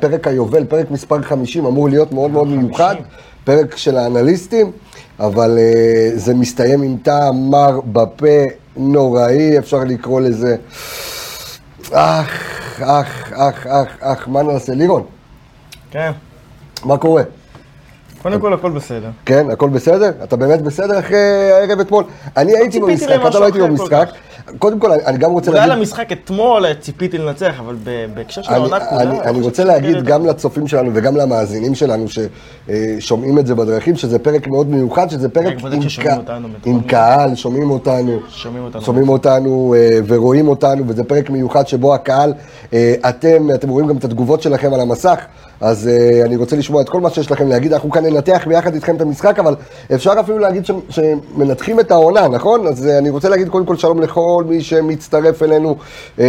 פרק היובל, פרק מספר 50, אמור להיות מאוד מאוד מיוחד, פרק של האנליסטים, אבל uh, זה מסתיים עם טעם מר בפה נוראי, אפשר לקרוא לזה. אך, אך, אך, אך, אך, מה נעשה? לירון. כן. מה קורה? קודם כל הכל בסדר. כן, הכל בסדר? אתה באמת בסדר אחרי הערב אתמול? אני הייתי במשחק, אתה לא הייתי במשחק. קודם כל, אני גם רוצה להגיד... אולי על המשחק אתמול ציפיתי לנצח, אבל בהקשר של העונה כולה... אני רוצה להגיד גם לצופים שלנו וגם למאזינים שלנו ששומעים את זה בדרכים, שזה פרק מאוד מיוחד, שזה פרק עם קהל, שומעים אותנו. שומעים אותנו אה, ורואים אותנו, וזה פרק מיוחד שבו הקהל, אה, אתם, אתם רואים גם את התגובות שלכם על המסך. אז uh, אני רוצה לשמוע את כל מה שיש לכם להגיד. אנחנו כאן ננתח ביחד איתכם את המשחק, אבל אפשר אפילו להגיד ש, שמנתחים את העונה, נכון? אז uh, אני רוצה להגיד קודם כל שלום לכל מי שמצטרף אלינו uh,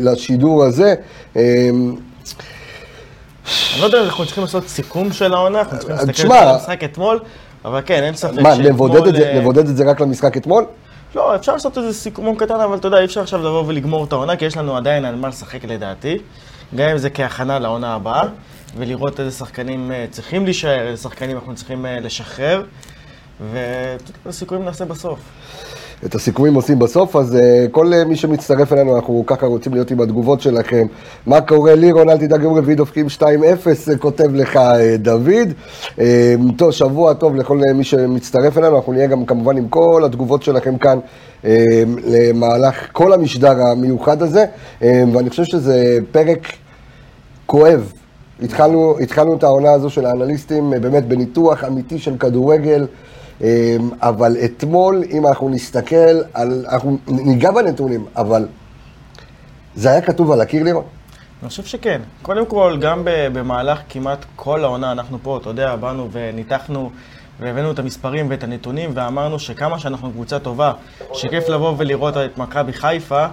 לשידור הזה. Uh, אני לא יודע אם אנחנו צריכים לעשות סיכום של העונה, אנחנו צריכים להסתכל על המשחק אתמול, אבל כן, אין ספק שאתמול... מה, לבודד את זה רק למשחק אתמול? לא, אפשר לעשות איזה סיכום קטן, אבל אתה יודע, אי אפשר עכשיו לבוא ולגמור את העונה, כי יש לנו עדיין על מה לשחק לדעתי. גם אם זה כהכנה לעונה הבאה, ולראות איזה שחקנים אה, צריכים להישאר, איזה שחקנים אנחנו צריכים אה, לשחרר, ואת הסיכויים נעשה בסוף. את הסיכומים עושים בסוף, אז uh, כל uh, מי שמצטרף אלינו, אנחנו ככה רוצים להיות עם התגובות שלכם. מה קורה לירון, אל תדאג, יום רביעי דופקים 2-0, כותב לך uh, דוד. Uh, טוב, שבוע טוב לכל uh, מי שמצטרף אלינו, אנחנו נהיה גם כמובן עם כל התגובות שלכם כאן uh, למהלך כל המשדר המיוחד הזה, uh, ואני חושב שזה פרק כואב. התחלנו, התחלנו את העונה הזו של האנליסטים באמת בניתוח אמיתי של כדורגל. אמ, אבל אתמול, אם אנחנו נסתכל על, אנחנו ניגע בנתונים, אבל זה היה כתוב על הקיר לירון? אני חושב שכן. קודם כל, גם במהלך כמעט כל העונה, אנחנו פה, אתה יודע, באנו וניתחנו והבאנו את המספרים ואת הנתונים, ואמרנו שכמה שאנחנו קבוצה טובה, שכיף לבוא ולראות את מכבי חיפה,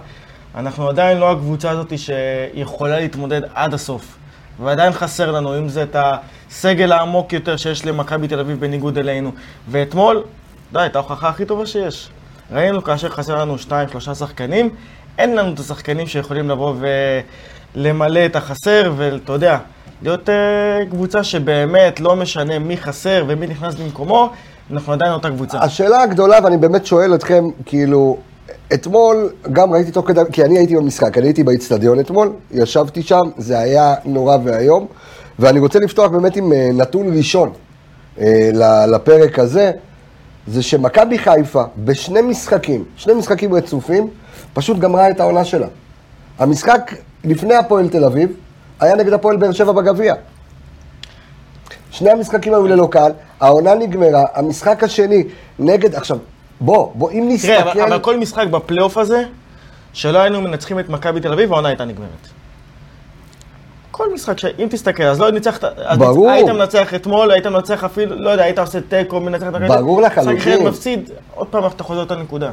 אנחנו עדיין לא הקבוצה הזאת שיכולה להתמודד עד הסוף. ועדיין חסר לנו, אם זה את הסגל העמוק יותר שיש למכבי תל אביב בניגוד אלינו. ואתמול, די, את ההוכחה הכי טובה שיש. ראינו כאשר חסר לנו שתיים, שלושה שחקנים, אין לנו את השחקנים שיכולים לבוא ולמלא את החסר, ואתה יודע, להיות uh, קבוצה שבאמת לא משנה מי חסר ומי נכנס במקומו, אנחנו עדיין אותה קבוצה. השאלה הגדולה, ואני באמת שואל אתכם, כאילו, אתמול גם ראיתי תוך כדי, כי אני הייתי במשחק, אני הייתי באיצטדיון אתמול, ישבתי שם, זה היה נורא ואיום, ואני רוצה לפתוח באמת עם אה, נתון ראשון אה, לפרק הזה, זה שמכבי חיפה בשני משחקים, שני משחקים רצופים, פשוט גמרה את העונה שלה. המשחק לפני הפועל תל אביב היה נגד הפועל באר שבע בגביע. שני המשחקים היו ללא קהל, העונה נגמרה, המשחק השני נגד, עכשיו, בוא, בוא, אם נסתכל... תראה, אבל, אבל כל משחק בפלייאוף הזה, שלא היינו מנצחים את מכבי תל אביב, העונה הייתה נגמרת. כל משחק, אם תסתכל, אז לא ניצחת, ברור. היית מנצח אתמול, היית מנצח אפילו, לא יודע, היית עושה תיקו, מנצח את הרגע. ברור לחלוטין. משחק אחר מפסיד, עוד פעם אתה חוזר אותה נקודה.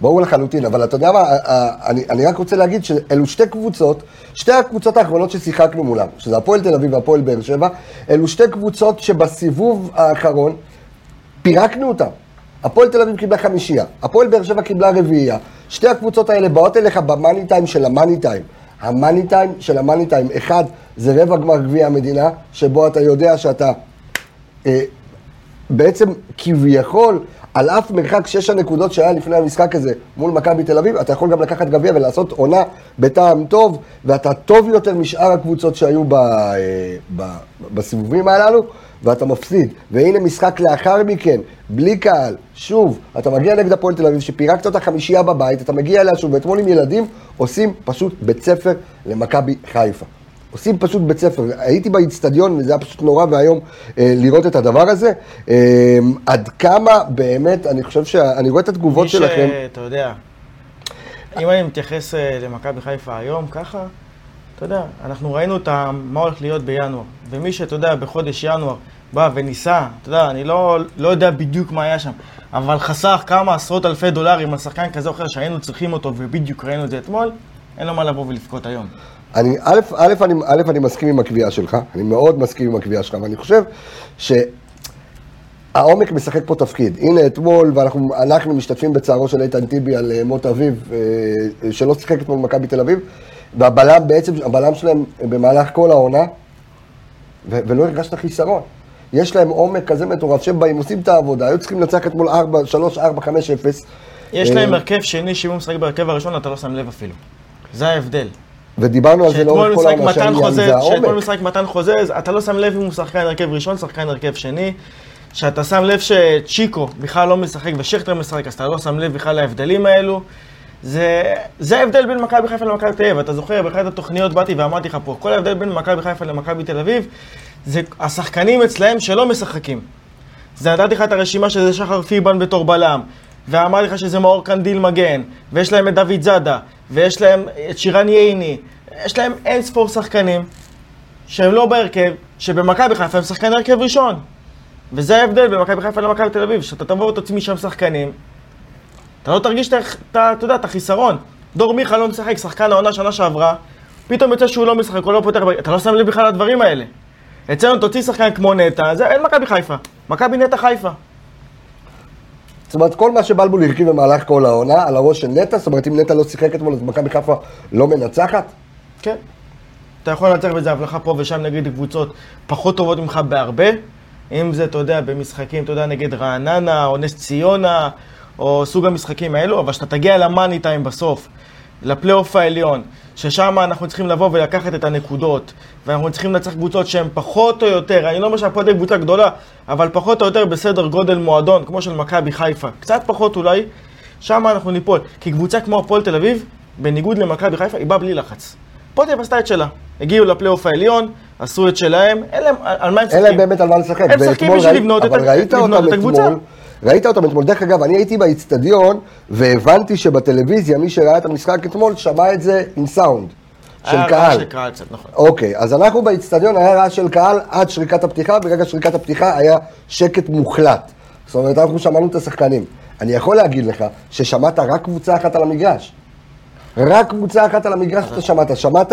ברור לחלוטין, אבל אתה יודע מה, אני, אני רק רוצה להגיד שאלו שתי קבוצות, שתי הקבוצות האחרונות ששיחקנו מולם, שזה הפועל תל אביב והפועל באר שבע, אלו שתי קבוצות שבסיבוב האחרון פירקנו אותן. הפועל תל אביב קיבלה חמישייה, הפועל באר שבע קיבלה רביעייה. שתי הקבוצות האלה באות אליך במאני טיים של המאני טיים. המאני טיים של המאני טיים, אחד, זה רבע גמר גביע המדינה, שבו אתה יודע שאתה אה, בעצם כביכול, על אף מרחק שש הנקודות שהיה לפני המשחק הזה מול מכבי תל אביב, אתה יכול גם לקחת גביע ולעשות עונה בטעם טוב, ואתה טוב יותר משאר הקבוצות שהיו ב, אה, ב, בסיבובים הללו. ואתה מפסיד. והנה משחק לאחר מכן, בלי קהל, שוב, אתה מגיע נגד הפועל תל אביב, שפירקת אותה חמישייה בבית, אתה מגיע אליה שוב, ואתמול עם ילדים, עושים פשוט בית ספר למכבי חיפה. עושים פשוט בית ספר. הייתי באיצטדיון, וזה היה פשוט נורא ואיום אה, לראות את הדבר הזה. אה, עד כמה באמת, אני חושב שאני רואה את התגובות מי שלכם. מי שאתה יודע, אם אני מתייחס אה, למכבי חיפה היום, ככה, אתה יודע, אנחנו ראינו את מה הולך להיות בינואר. ומי שאתה יודע, בחודש ינואר בא וניסה, אתה יודע, אני לא, לא יודע בדיוק מה היה שם, אבל חסך כמה עשרות אלפי דולרים על שחקן כזה או אחר שהיינו צריכים אותו, ובדיוק ראינו את זה אתמול, אין לו מה לבוא ולבכות היום. אני, א', א', אני, א', אני מסכים עם הקביעה שלך, אני מאוד מסכים עם הקביעה שלך, ואני חושב ש... העומק משחק פה תפקיד. הנה אתמול, ואנחנו אנחנו משתתפים בצערו של איתן טיבי על אה, מות אביו, אה, שלא שיחק אתמול במכבי תל אביב, והבלם בעצם, הבלם שלהם במהלך כל העונה, ו- ולא הרגשת חיסרון. יש להם עומק כזה מטורף, שהם באים, עושים את העבודה, היו צריכים לנצח אתמול 4, 3, 4, 5, 0. יש להם הרכב שני, שאם הוא משחק בהרכב הראשון, אתה לא שם לב אפילו. זה ההבדל. ודיברנו על זה לאורך כל העונה, שהעניין זה שאתמול העומק. משחק מתן חוזז, אתה לא שם לב אם הוא שחקן הרכב ראשון, שחקן הרכב שני. שאתה שם לב שצ'יקו בכלל לא משחק ושכטר משחק, אז אתה לא שם לב בכלל להבדלים האלו. זה, זה ההבדל בין מכבי חיפה למכבי תל אביב. אתה זוכר, באחת התוכניות באתי ואמרתי לך פה, כל ההבדל בין מכבי חיפה למכבי תל אביב, זה השחקנים אצלהם שלא משחקים. זה נתתי לך את הרשימה שזה שחר פיבן בתור בלם, ואמרתי לך שזה מאור קנדיל מגן, ויש להם את דוד זאדה, ויש להם את שירן ייני, יש להם אין ספור שחקנים שהם לא בהרכב, שבמכבי חיפה הם שחקן הרכב ראשון. וזה ההבדל בין מכבי חיפה למכבי תל אביב, שאתה תבוא ותוציא משם שחקנים, אתה לא תרגיש אתה יודע, את החיסרון. דור מיכה לא משחק, שחקן העונה שנה שעברה, פתאום יוצא שהוא לא משחק, הוא לא פותח, אתה לא שם לב בכלל לדברים האלה. אצלנו תוציא שחקן כמו נטע, זה אין מכבי חיפה. מכבי נטע חיפה. זאת אומרת, כל מה שבלבול הרכיב במהלך כל העונה, על הראש של נטע, זאת אומרת, אם נטע לא שיחק אתמול, אז מכבי חיפה לא מנצחת? כן. אתה יכול לנצח בזה הבלחה פה ושם נגד קבוצות פחות טובות ממך בהרבה. אם זה, אתה יודע, במשחקים, אתה יודע, נגד רעננה, או נס ציונה, או סוג המשחקים האלו, אבל כשאתה תגיע למאני טיים בסוף, לפלייאוף העליון, ששם אנחנו צריכים לבוא ולקחת את הנקודות, ואנחנו צריכים לנצח קבוצות שהן פחות או יותר, אני לא אומר שהפועל אביב קבוצה גדולה, אבל פחות או יותר בסדר גודל מועדון, כמו של מכבי חיפה, קצת פחות אולי, שם אנחנו ניפול. כי קבוצה כמו הפועל תל אביב, בניגוד למכבי חיפה, היא באה בלי לחץ. הפועל תל אביב עשתה את שלה. הגיעו לפלייאוף העליון, עשו את שלהם, אין להם על מה הם אין משחקים. להם באמת על מה לשחק. הם משחקים בשביל לבנות את אבל ה- ראית אותם את הקבוצה. אתמול, ראית אותם אתמול. דרך אגב, אני הייתי באיצטדיון, והבנתי שבטלוויזיה, מי שראה את המשחק אתמול, שמע את זה עם סאונד. של היה רעש קהל. של קהל קצת, נכון. אוקיי, אז אנחנו באיצטדיון, היה רעש של קהל עד שריקת הפתיחה, ברגע שריקת הפתיחה היה שקט מוחלט. זאת אומרת, אנחנו שמענו את השחקנים. אני יכול להגיד לך ששמעת רק קבוצה אחת על המגרש. רק קבוצה אחת על המגרש אתה שמעת. שמעת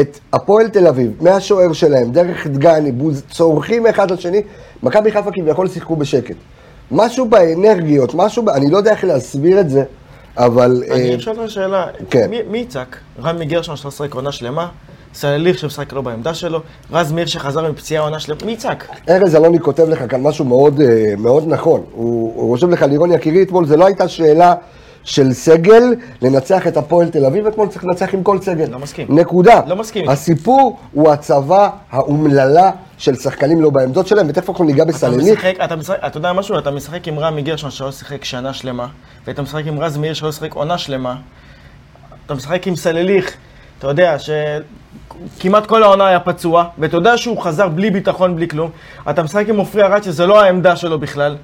את הפועל תל אביב, מהשוער שלהם, דרך דגני, בוז, צורכים אחד לשני, מכבי חיפה כביכול שיחקו בשקט. משהו באנרגיות, משהו, ב... אני לא יודע איך להסביר את זה, אבל... אני אה, אשאל אותך שאלה, כן. מי- יצעק? רמי גרשון משחק עונה שלמה? סלליך שמשחק לא בעמדה שלו? רז מאיר שחזר מפציעה עונה שלמה? מי יצעק? ארז אלוני כותב לך כאן משהו מאוד, אה, מאוד נכון. הוא, הוא רושם לך, לירון יקירי, אתמול זה לא הייתה שאלה של סגל לנצח את הפועל תל אביב, אתמול צריך לנצח עם כל סגל. לא מסכים. נקודה. לא מסכים. הסיפור הוא הצבא האומללה של שחקנים לא בעמדות שלהם, ותכף אנחנו ניגע אתה בסלליך. משחק, אתה משחק, אתה יודע משהו? אתה משחק עם רמי גרשון שלא שיחק שנה שלמה, ואתה משחק עם רז מאיר שלא שיחק עונה שלמה, אתה משחק עם סלליך, אתה יודע שכמעט כל העונה היה פצוע, ואתה יודע שהוא חזר בלי ביטחון, בלי כלום, אתה משחק עם עופרי ארד שזה לא העמדה שלו בכלל,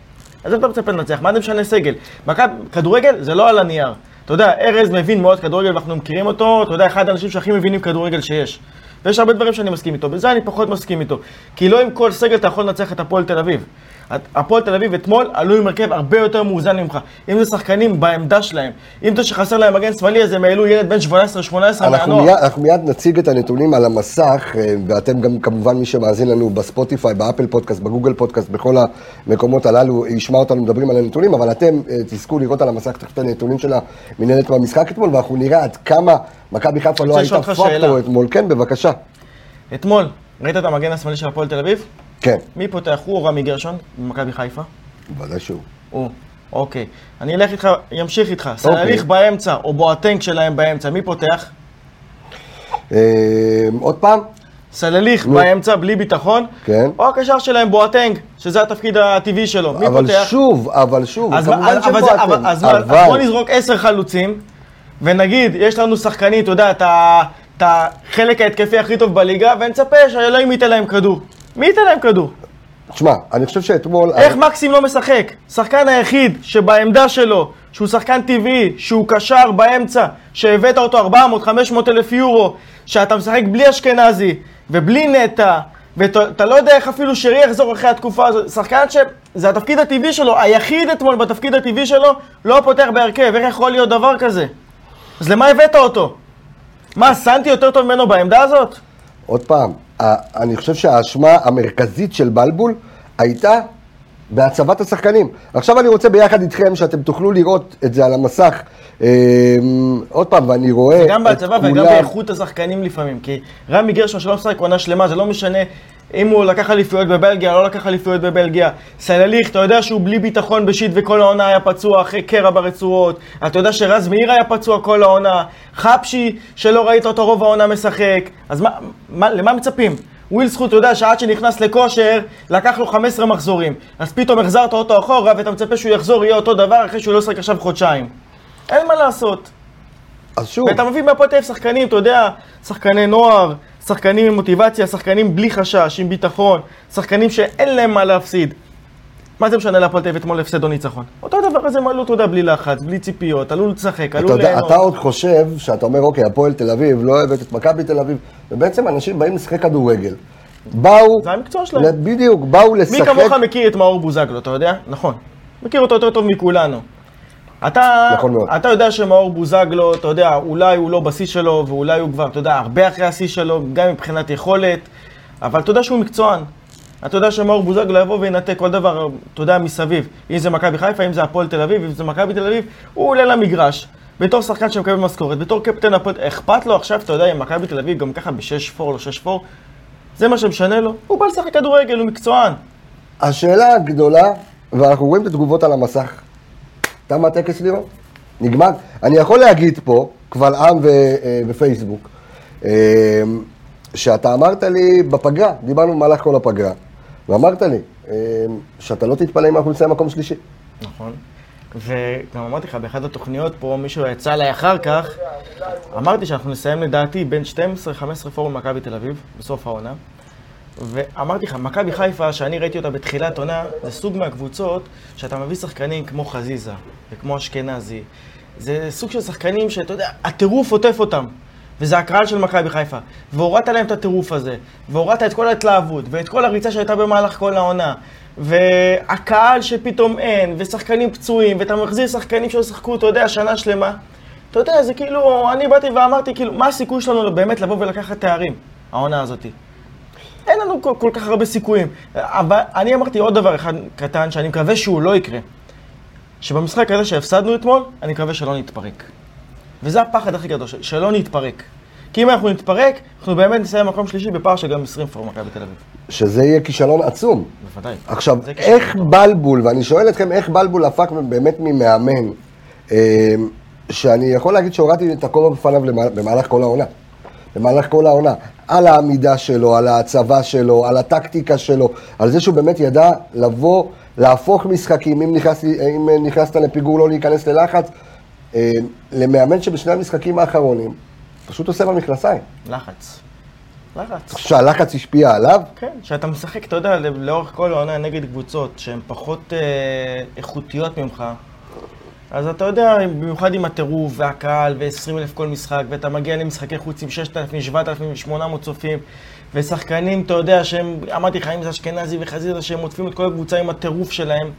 אז אתה מצפה לנצח? מה זה משנה סגל? מכבי, כדורגל זה לא על הנייר. אתה יודע, ארז מבין מאוד כדורגל ואנחנו מכירים אותו, אתה יודע, אחד האנשים שהכי מבינים כדורגל שיש. ויש הרבה דברים שאני מסכים איתו, בזה אני פחות מסכים איתו. כי לא עם כל סגל אתה יכול לנצח את הפועל תל אביב. הפועל תל אביב אתמול עלו עם הרכב הרבה יותר מאוזן ממך. אם זה שחקנים בעמדה שלהם, אם זה שחסר להם מגן שמאלי, אז הם העלו ילד בן 17-18 אנחנו מהנוער. אנחנו מיד נציג את הנתונים על המסך, אה, ואתם גם כמובן מי שמאזין לנו בספוטיפיי, באפל פודקאסט, בגוגל פודקאסט, בכל המקומות הללו, ישמע אותנו מדברים על הנתונים, אבל אתם אה, תזכו לראות על המסך תכף את הנתונים של המנהלת במשחק אתמול, ואנחנו נראה עד כמה מכבי חיפה לא הייתה פקטור. אתמול. כן, בבקשה. אתמול, ראית את המגן השמאלי של הפועל תל אביב? כן, מי פותח? הוא או רמי גרשון במכבי חיפה? ודאי שהוא. הוא. אוקיי. אני אלך איתך, אמשיך איתך. סלליך באמצע, או בואטנק שלהם באמצע, מי פותח? אה, עוד פעם? סלליך נו. באמצע, בלי ביטחון. כן. או הקשר שלהם בואטנג, שזה התפקיד הטבעי שלו. מי אבל פותח? שוב, אבל שוב, אז כמובן אבל. אבל- אז אז בוא נזרוק עשר חלוצים, ונגיד, יש לנו שחקנית, אתה יודע, את החלק ההתקפי הכי טוב בליגה, ונצפה שאלוהים ייתן להם כדור. מי ייתן להם כדור? תשמע, אני חושב שאתמול... איך מקסים לא משחק? שחקן היחיד שבעמדה שלו, שהוא שחקן טבעי, שהוא קשר באמצע, שהבאת אותו 400-500 אלף יורו, שאתה משחק בלי אשכנזי ובלי נטע, ואתה לא יודע איך אפילו שרי יחזור אחרי התקופה הזאת. שחקן שזה התפקיד הטבעי שלו, היחיד אתמול בתפקיד הטבעי שלו, לא פותח בהרכב. איך יכול להיות דבר כזה? אז למה הבאת אותו? מה, סנטי יותר טוב ממנו בעמדה הזאת? עוד פעם, אני חושב שהאשמה המרכזית של בלבול הייתה בהצבת השחקנים. עכשיו אני רוצה ביחד איתכם שאתם תוכלו לראות את זה על המסך. אה, עוד פעם, ואני רואה זה גם בהצבה את וגם כולם. באיכות השחקנים לפעמים. כי רמי גרשון שלא משחק עונה שלמה, זה לא משנה אם הוא לקח אליפויות בבלגיה, לא לקח אליפויות בבלגיה. סלליך, אתה יודע שהוא בלי ביטחון בשיט וכל העונה היה פצוע אחרי קרע ברצועות. אתה יודע שרז מאיר היה פצוע כל העונה. חפשי, שלא ראית אותו רוב העונה משחק. אז מה, מה, למה מצפים? וויל זכות, אתה יודע שעד שנכנס לכושר, לקח לו 15 מחזורים. אז פתאום החזרת אותו אחורה, ואתה מצפה שהוא יחזור, יהיה אותו דבר, אחרי שהוא לא ישחק עכשיו חודשיים. אין מה לעשות. אז שוב, ואתה מביא מהפועל תל שחקנים, אתה יודע, שחקני נוער, שחקנים עם מוטיבציה, שחקנים בלי חשש, עם ביטחון, שחקנים שאין להם מה להפסיד. מה זה משנה להפועל תל אביב אתמול הפסד או ניצחון? אותו דבר אז הם עלו, אתה יודע, בלי לחץ, בלי ציפיות, עלו לשחק, עלו ליהנות. אתה עוד חושב, שאתה אומר, אוקיי, הפועל תל אביב לא אוהבת את מכבי תל אביב, ובעצם אנשים באים לשחק כדורגל. באו, זה המקצוע שלהם. בדיוק, באו מי לשחק. כמוך מכיר את מאור בוזגלו, אתה יודע? נכון. מכיר אותו יותר טוב מכולנו. אתה, נכון מאוד. אתה יודע שמאור בוזגלו, אתה יודע, אולי הוא לא בשיא שלו, ואולי הוא כבר, אתה יודע, הרבה אחרי השיא שלו, גם מבחינת יכולת, אבל אתה יודע שהוא מקצוען. אתה יודע שמאור בוזגלו יבוא וינתק כל דבר, אתה יודע, מסביב. אם זה מכבי חיפה, אם זה הפועל תל אביב, אם זה מכבי תל אביב, הוא עולה למגרש. בתור שחקן שמקבל משכורת, בתור קפטן הפועל, אכפת לו עכשיו, אתה יודע, אם מכבי תל אביב גם ככה ב-6-4, לא 6-4, זה מה שמשנה לו? הוא בא לשחק כדורגל, הוא מקצוען. השאלה הגדולה, ואנחנו רואים את התגובות על המסך, תם הטקס לירון? נגמר? אני יכול להגיד פה, קבל עם אה, בפייסבוק, אה, שאתה אמרת לי בפגרה, דיברנו במהלך כל הפגרה, ואמרת לי אה, שאתה לא תתפלא אם אנחנו נסיים מקום שלישי. נכון. וגם אמרתי לך, באחת התוכניות פה, מישהו יצא אליי אחר כך, אמרתי שאנחנו נסיים לדעתי בין 12-15 פורום מכבי תל אביב, בסוף העונה. ואמרתי לך, מכבי חיפה, שאני ראיתי אותה בתחילת עונה, זה סוג מהקבוצות שאתה מביא שחקנים כמו חזיזה וכמו אשכנזי. זה סוג של שחקנים שאתה יודע, הטירוף עוטף אותם. וזה הקהל של מכבי חיפה. והורדת להם את הטירוף הזה, והורדת את כל ההתלהבות, ואת כל הריצה שהייתה במהלך כל העונה. והקהל שפתאום אין, ושחקנים פצועים, ואתה מחזיר שחקנים שלא שיחקו, אתה יודע, שנה שלמה. אתה יודע, זה כאילו, אני באתי ואמרתי, כאילו, מה הסיכוי שלנו באמת לבוא ולקחת תארים, העונה הזאתי? אין לנו כל, כל כך הרבה סיכויים. אבל אני אמרתי עוד דבר אחד קטן, שאני מקווה שהוא לא יקרה. שבמשחק הזה שהפסדנו אתמול, אני מקווה שלא נתפרק. וזה הפחד הכי גדול, ש- שלא נתפרק. כי אם אנחנו נתפרק, אנחנו באמת נסיים מקום שלישי בפער של גם 20 פור מכבי תל אביב. שזה יהיה כישלון עצום. בוודאי. עכשיו, איך בלבול, ואני שואל אתכם, איך בלבול הפך באמת ממאמן, אה, שאני יכול להגיד שהורדתי את הכובע בפניו במהלך כל העונה. במהלך כל העונה. על העמידה שלו, על ההצבה שלו, על הטקטיקה שלו, על זה שהוא באמת ידע לבוא, להפוך משחקים, אם, נכנס, אם נכנסת לפיגור לא להיכנס ללחץ, למאמן שבשני המשחקים האחרונים פשוט עושה במכנסיים. לחץ. לחץ. שהלחץ השפיע עליו? כן, שאתה משחק, אתה יודע, לאורך כל העונה נגד קבוצות שהן פחות אה, איכותיות ממך, אז אתה יודע, במיוחד עם הטירוף והקהל ו-20 אלף כל משחק, ואתה מגיע למשחקי חוץ עם 6,000, 7,000, 800 צופים, ושחקנים, אתה יודע, שהם, אמרתי לך, אם זה אשכנזי וחזיזה, שהם עוטפים את כל הקבוצה עם הטירוף שלהם.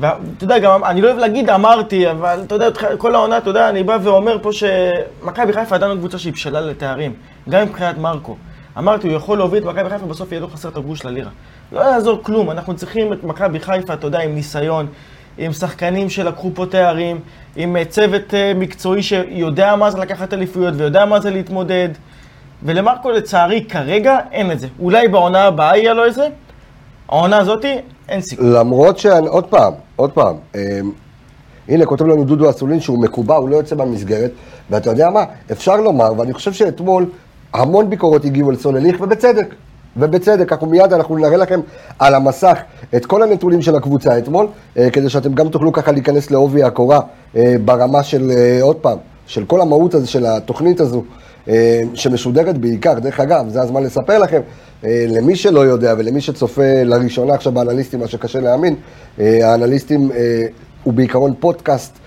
ואתה יודע, גם, אני לא אוהב להגיד אמרתי, אבל אתה יודע, כל העונה, אתה יודע, אני בא ואומר פה שמכבי חיפה עדיין לא קבוצה שהיא בשלה לתארים, גם מבחינת מרקו. אמרתי, הוא יכול להוביל את מכבי חיפה, בסוף יהיה לו חסר את הגוש ללירה. לא יעזור כלום, אנחנו צריכים את מכבי חיפה, אתה יודע, עם ניסיון, עם שחקנים שלקחו פה תארים, עם אה, צוות אה, מקצועי שיודע מה זה לקחת אליפויות ויודע מה זה להתמודד. ולמרקו, לצערי, כרגע אין את זה. אולי בעונה הבאה יהיה לו את זה, העונה הזאתי, אין סיכוי. למרות שאני, עוד פעם, עוד פעם, אה, הנה כותב לנו דודו אסולין שהוא מקובע, הוא לא יוצא מהמסגרת, ואתה יודע מה, אפשר לומר, ואני חושב שאתמול המון ביקורות הגיעו על סולליך, ובצדק, ובצדק, אנחנו מיד, אנחנו נראה לכם על המסך את כל הנתונים של הקבוצה אתמול, אה, כדי שאתם גם תוכלו ככה להיכנס לעובי הקורה אה, ברמה של, אה, עוד פעם, של כל המהות הזו, של התוכנית הזו. אה, שמשודרת בעיקר, דרך אגב, זה הזמן לספר לכם, אה, למי שלא יודע ולמי שצופה לראשונה עכשיו באנליסטים, מה שקשה להאמין, אה, האנליסטים הוא בעיקרון פודקאסט,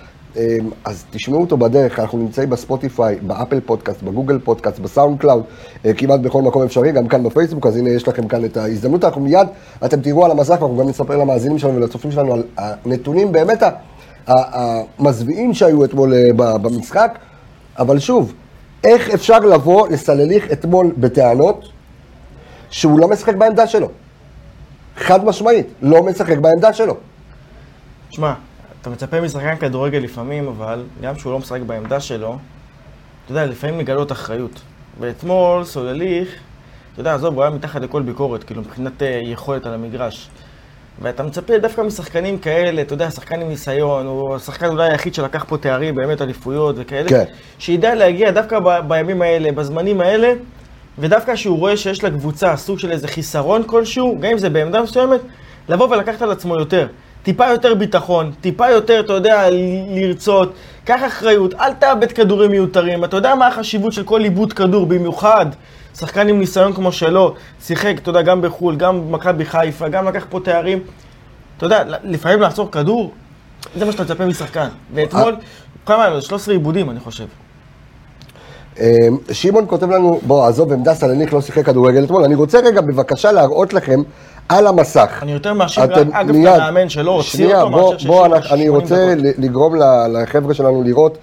אז תשמעו אותו בדרך, אנחנו נמצאים בספוטיפיי, באפל פודקאסט, בגוגל פודקאסט, בסאונד קלאוד, כמעט בכל מקום אפשרי, גם כאן בפייסבוק, אז הנה יש לכם כאן את ההזדמנות, אנחנו מיד, אתם תראו על המסך, ואנחנו גם נספר למאזינים שלנו ולצופים שלנו על הנתונים באמת המזוויעים שהיו אתמול במשחק, אבל שוב, איך אפשר לבוא לסלליך אתמול בטענות שהוא לא משחק בעמדה שלו? חד משמעית, לא משחק בעמדה שלו. שמע, אתה מצפה משחקן כדורגל לפעמים, אבל גם כשהוא לא משחק בעמדה שלו, אתה יודע, לפעמים לגלות אחריות. ואתמול סולליך, אתה יודע, עזוב, הוא היה מתחת לכל ביקורת, כאילו, מבחינת אה, יכולת על המגרש. ואתה מצפה דווקא משחקנים כאלה, אתה יודע, שחקן עם ניסיון, הוא השחקן אולי היחיד שלקח פה תארים, באמת אליפויות וכאלה, כן. שידע להגיע דווקא ב- בימים האלה, בזמנים האלה, ודווקא כשהוא רואה שיש לקבוצה סוג של איזה חיסרון כלשהו, גם אם זה בעמדה מסוימת, לבוא ולקחת על עצמו יותר. טיפה יותר ביטחון, טיפה יותר, אתה יודע, לרצות, קח אחריות, אל תאבד כדורים מיותרים. אתה יודע מה החשיבות של כל איבוד כדור, במיוחד שחקן עם ניסיון כמו שלו, שיחק, אתה יודע, גם בחו"ל, גם במכבי חיפה, גם לקח פה תארים. אתה יודע, לפעמים לעצור כדור, זה מה שאתה מצפה משחקן. ואתמול, כמה היה לו? 13 עיבודים, אני חושב. אה, שמעון כותב לנו, בוא, עזוב, עמדה סלניק לא שיחק כדורגל אתמול, אני רוצה רגע בבקשה להראות לכם על המסך. אני יותר מאשים, אגב, את המאמן שלא הוציא שנייה, אותו, בוא, מאשר בוא, שהשאיר אני- אותו אני 80 רוצה לגרום לחבר'ה שלנו לראות,